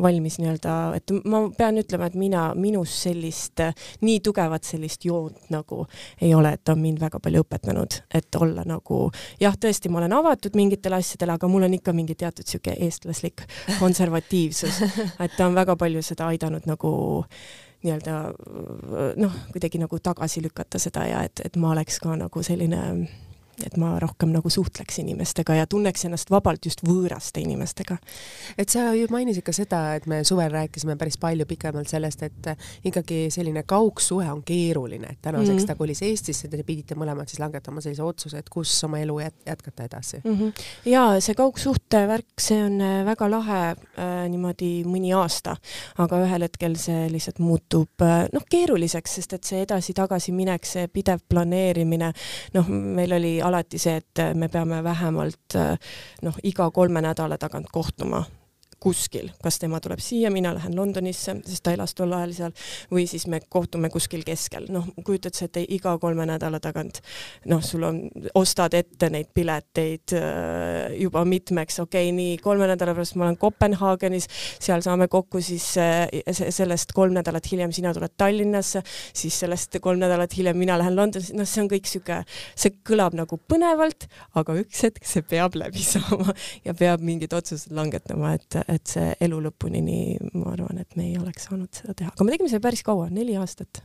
valmis nii-öelda, et ma pean ütlema, et mina, minus sellist nii tugevat sellist joont nagu ei ole, et ta on mind väga palju õpetanud, et olla nagu jah, tõesti, ma olen avatud mingitele asjadele, aga mul on ikka mingi teatud sihuke eestlaslik konservatiivsus, et ta on väga palju seda aidanud nagu nii-öelda noh, kuidagi nagu tagasi lükata seda ja et, et ma oleks ka nagu selline et ma rohkem nagu suhtleks inimestega ja tunneks ennast vabalt just võõraste inimestega. et sa ju mainisid ka seda, et me suvel rääkisime päris palju pikemalt sellest, et ikkagi selline kaugsuhe on keeruline, et tänaseks mm -hmm. ta kolis Eestisse, te pidite mõlemad siis langetama sellise otsuse, et kus oma elu jät jätkata edasi mm. -hmm. ja see kaugsuhte värk, see on äh, väga lahe äh, niimoodi mõni aasta, aga ühel hetkel see lihtsalt muutub äh, noh, keeruliseks, sest et see edasi-tagasi minek, see pidev planeerimine, noh, meil oli alati see, et me peame vähemalt noh, iga kolme nädala tagant kohtuma kuskil, kas tema tuleb siia, mina lähen Londonisse, sest ta elas tol ajal seal, või siis me kohtume kuskil keskel. noh, kujutad sa ette iga kolme nädala tagant, noh, sul on, ostad ette neid pileteid äh, juba mitmeks, okei okay,, nii kolme nädala pärast ma olen Kopenhaagenis, seal saame kokku siis äh, sellest kolm nädalat hiljem sina tuled Tallinnasse, siis sellest kolm nädalat hiljem mina lähen Londonisse, noh, see on kõik sihuke, see kõlab nagu põnevalt, aga üks hetk see peab läbi saama ja peab mingid otsused langetama, et et see elu lõpuni nii, ma arvan, et me ei oleks saanud seda teha, aga me tegime seda päris kaua, neli aastat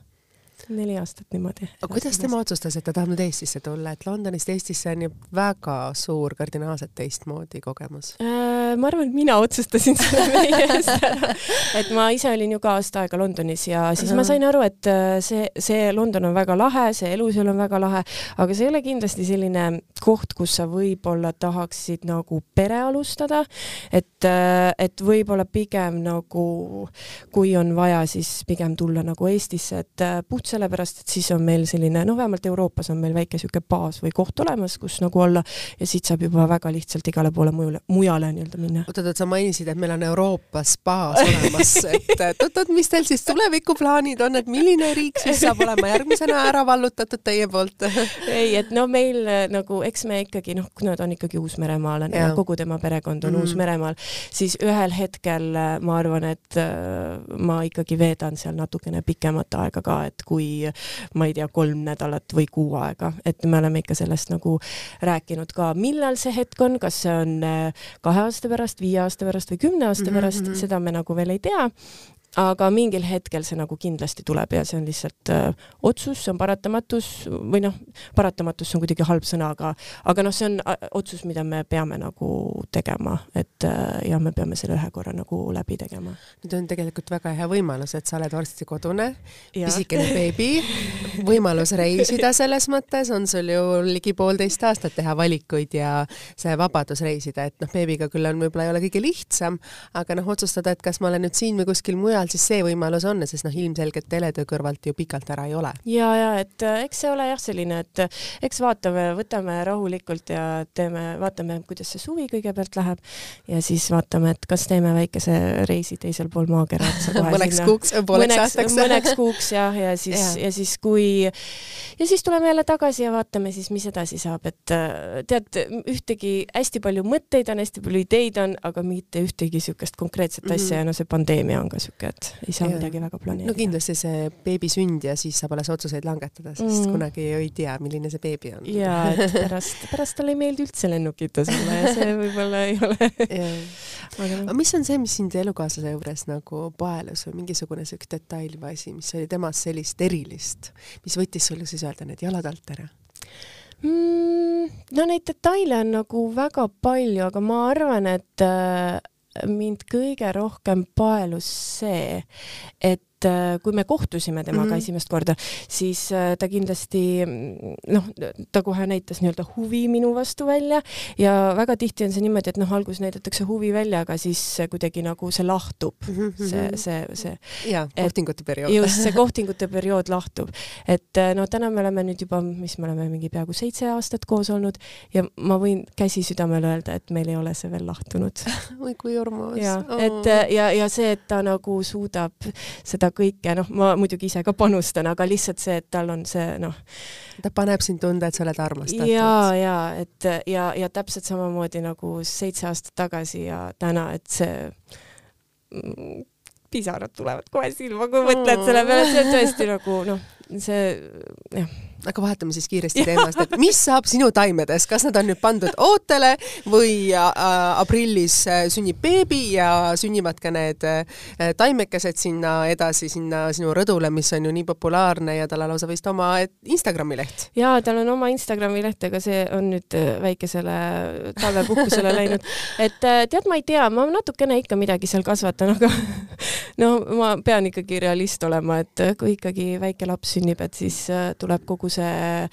neli aastat niimoodi. aga kuidas tema otsustas, et ta tahab nüüd Eestisse tulla, et Londonist Eestisse on ju väga suur kardinaalselt teistmoodi kogemus äh,? ma arvan, et mina otsustasin selle meie eest ära. et ma ise olin ju ka aasta aega Londonis ja siis ma sain aru, et äh, see, see London on väga lahe, see elu seal on väga lahe, aga see ei ole kindlasti selline koht, kus sa võib-olla tahaksid nagu pere alustada, et, äh, et võib-olla pigem nagu, kui on vaja, siis pigem tulla nagu Eestisse, et äh, puht sellepärast, et siis on meil selline, noh, vähemalt Euroopas on meil väike niisugune baas või koht olemas, kus nagu olla ja siit saab juba väga lihtsalt igale poole mujale, mujale nii-öelda minna. oot-oot, sa mainisid, et meil on Euroopas baas olemas, et oot-oot, mis teil siis tulevikuplaanid on, et milline riik siis saab olema järgmisena ära vallutatud teie poolt ei, et no meil nagu, eks me ikkagi noh, kuna ta on ikkagi Uus-Meremaalane ja. ja kogu tema perekond on mm -hmm. Uus-Meremaal, siis ühel hetkel ma arvan, et äh, ma ikkagi veedan seal natukene pikemat aega ka, et kui kui ma ei tea, kolm nädalat või kuu aega, et me oleme ikka sellest nagu rääkinud ka, millal see hetk on, kas see on äh, kahe aasta pärast, viie aasta pärast või kümne aasta mhm, pärast mm, -hmm. seda me nagu veel ei tea aga mingil hetkel see nagu kindlasti tuleb ja see on lihtsalt öö, äh, otsus, see on paratamatus või noh, paratamatus on kuidagi halb sõna, aga, aga noh, see on äh, otsus, mida me peame nagu tegema, et öö, äh, ja me peame selle ühe korra nagu läbi tegema. nüüd on tegelikult väga hea võimalus, et sa oled varsti kodune, pisikene beebi, võimalus reisida selles mõttes, on sul ju ligi poolteist aastat teha valikuid ja see vabadus reisida, et noh, beebiga küll on, võib-olla ei ole kõige lihtsam, aga noh, otsustada, et kas ma olen nüüd siin või kuskil mujal, ajal siis see võimalus on, sest noh, ilmselgelt teletöö kõrvalt ju pikalt ära ei ole. ja, ja et äh, eks see ole jah, selline, et äh, eks vaatame, võtame rahulikult ja teeme, vaatame, kuidas see suvi kõigepealt läheb ja siis vaatame, et kas teeme väikese reisi teisel pool maakera otsa kohe mõneks sinna. kuuks, pooleks aastaks. mõneks kuuks jah, ja siis ja. ja siis kui ja siis tuleme jälle tagasi ja vaatame siis, mis edasi saab, et äh, tead, ühtegi hästi palju mõtteid on, hästi palju ideid on, aga mitte ühtegi niisugust konkreetset asja mm -hmm. ja no see pandeemia on ka niisugune, et ei saa ja. midagi väga planeerida. no kindlasti see beebi sünd ja siis saab alles otsuseid langetada, sest mm. kunagi ju ei tea, milline see beebi on. ja, et pärast, pärast talle ei meeldi üldse lennukites olla ja see võib-olla ei ole aga no. mis on see, mis sind elukaaslase juures nagu paelus või mingisugune siuke detail või asi, mis oli temas sellist erilist, mis võttis sul siis öelda need jalad alt ära? Mm, no neid detaile on nagu väga palju, aga ma arvan, et äh, mind kõige rohkem paelus see, et kui me kohtusime temaga mm -hmm. esimest korda, siis äh, ta kindlasti noh, ta kohe näitas nii-öelda huvi minu vastu välja ja väga tihti on see niimoodi, et noh, alguses näidatakse huvi välja, aga siis kuidagi nagu see lahtub mm, -hmm. see, see, see. jaa, kohtingute periood. just, see kohtingute periood lahtub. et no täna me oleme nüüd juba, mis me oleme mingi peaaegu seitse aastat koos olnud ja ma võin käsi südamel öelda, et meil ei ole see veel lahtunud oi kui armas. ja oh., et ja, ja see, et ta nagu suudab seda kõike, noh, ma muidugi ise ka panustan, aga lihtsalt see, et tal on see noh. ta paneb sind tunda, et sa oled armastatud. ja, ja et ja, ja täpselt samamoodi nagu seitse aastat tagasi ja täna, et see mm, pisarad tulevad kohe silma, kui mõtled selle peale, see on tõesti nagu noh, see jah aga vahetame siis kiiresti teemast, et mis saab sinu taimedest, kas nad on nüüd pandud ootele või äh, aprillis äh, sünnib beebi ja sünnivad ka need äh, taimekesed sinna edasi, sinna sinu rõdule, mis on ju nii populaarne ja tal on lausa vist oma Instagrami leht. jaa, tal on oma Instagrami leht, aga see on nüüd äh, väikesele talvepuhkusele läinud. et äh, tead, ma ei tea, ma natukene ikka midagi seal kasvatan, aga no ma pean ikkagi realist olema, et kui ikkagi väike laps sünnib, et siis tuleb kogu see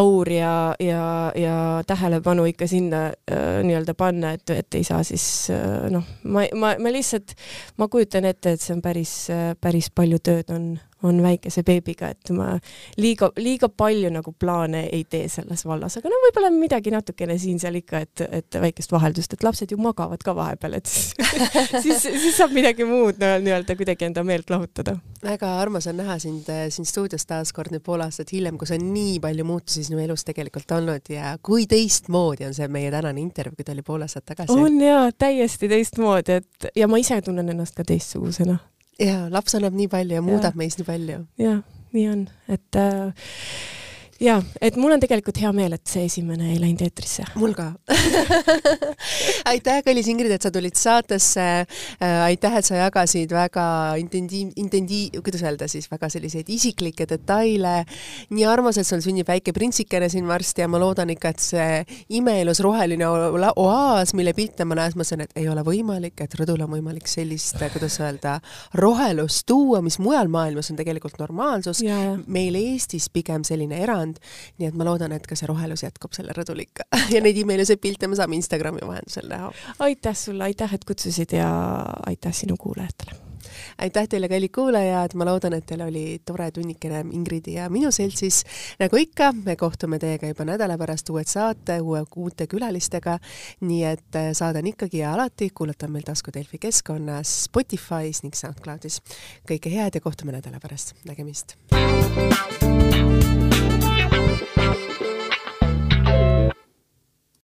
aur ja, ja, ja tähelepanu ikka sinna äh, nii-öelda panna, et, et ei saa siis äh, noh, ma, ma, ma lihtsalt, ma kujutan ette, et see on päris, päris palju tööd on, on väikese beebiga, et ma liiga, liiga palju nagu plaane ei tee selles vallas, aga no võib-olla midagi natukene siin-seal ikka, et, et väikest vaheldust, et lapsed ju magavad ka vahepeal, et siis siis, siis saab midagi muud nii-öelda kuidagi enda meelt lahutada. väga armas on näha sind siin stuudios taas kord nüüd pool aastat hiljem, kus on nii palju muutusi sinu elus tegelikult olnud ja kui teistmoodi on see meie tänane intervjuu, kui ta oli pool aastat tagasi. on jaa, täiesti teistmoodi, et ja ma ise tunnen ennast ka teistsugusena ja laps annab nii palju ja muudab meis nii palju. jah, nii on, et äh, ja et mul on tegelikult hea meel, et see esimene ei läinud eetrisse. mul ka aitäh, kallis Ingrid, et sa tulid saatesse äh,. aitäh, et sa jagasid väga intendiiv, intendiiv, kuidas öelda siis, väga selliseid isiklikke detaile. nii armas, et sul sünnib väike printsikene siin varsti ja ma loodan ikka, et see imeilus roheline oaas, mille pilte ma näen, ma mõtlesin, et ei ole võimalik, et rõdul on võimalik sellist, kuidas öelda, rohelust tuua, mis mujal maailmas on tegelikult normaalsus. meil Eestis pigem selline erand erand. nii et ma loodan, et ka see rohelus jätkub selle rõdul ikka ja neid imeilisi pilte me saame Instagrami vahendusel näha. aitäh sulle, aitäh, et kutsusid ja aitäh sinu kuulajatele aitäh teile, kallid kuulajad, ma loodan, et teil oli tore tunnikene Ingridi ja minu seltsis. nagu ikka, me kohtume teiega juba nädala pärast uued saate, uue, uute külalistega. nii et äh, saade on ikkagi ja alati kuulata meil tasku Delfi keskkonnas, Spotify's ning SoundCloudis. kõike head ja kohtume nädala pärast, nägemist. Thank you.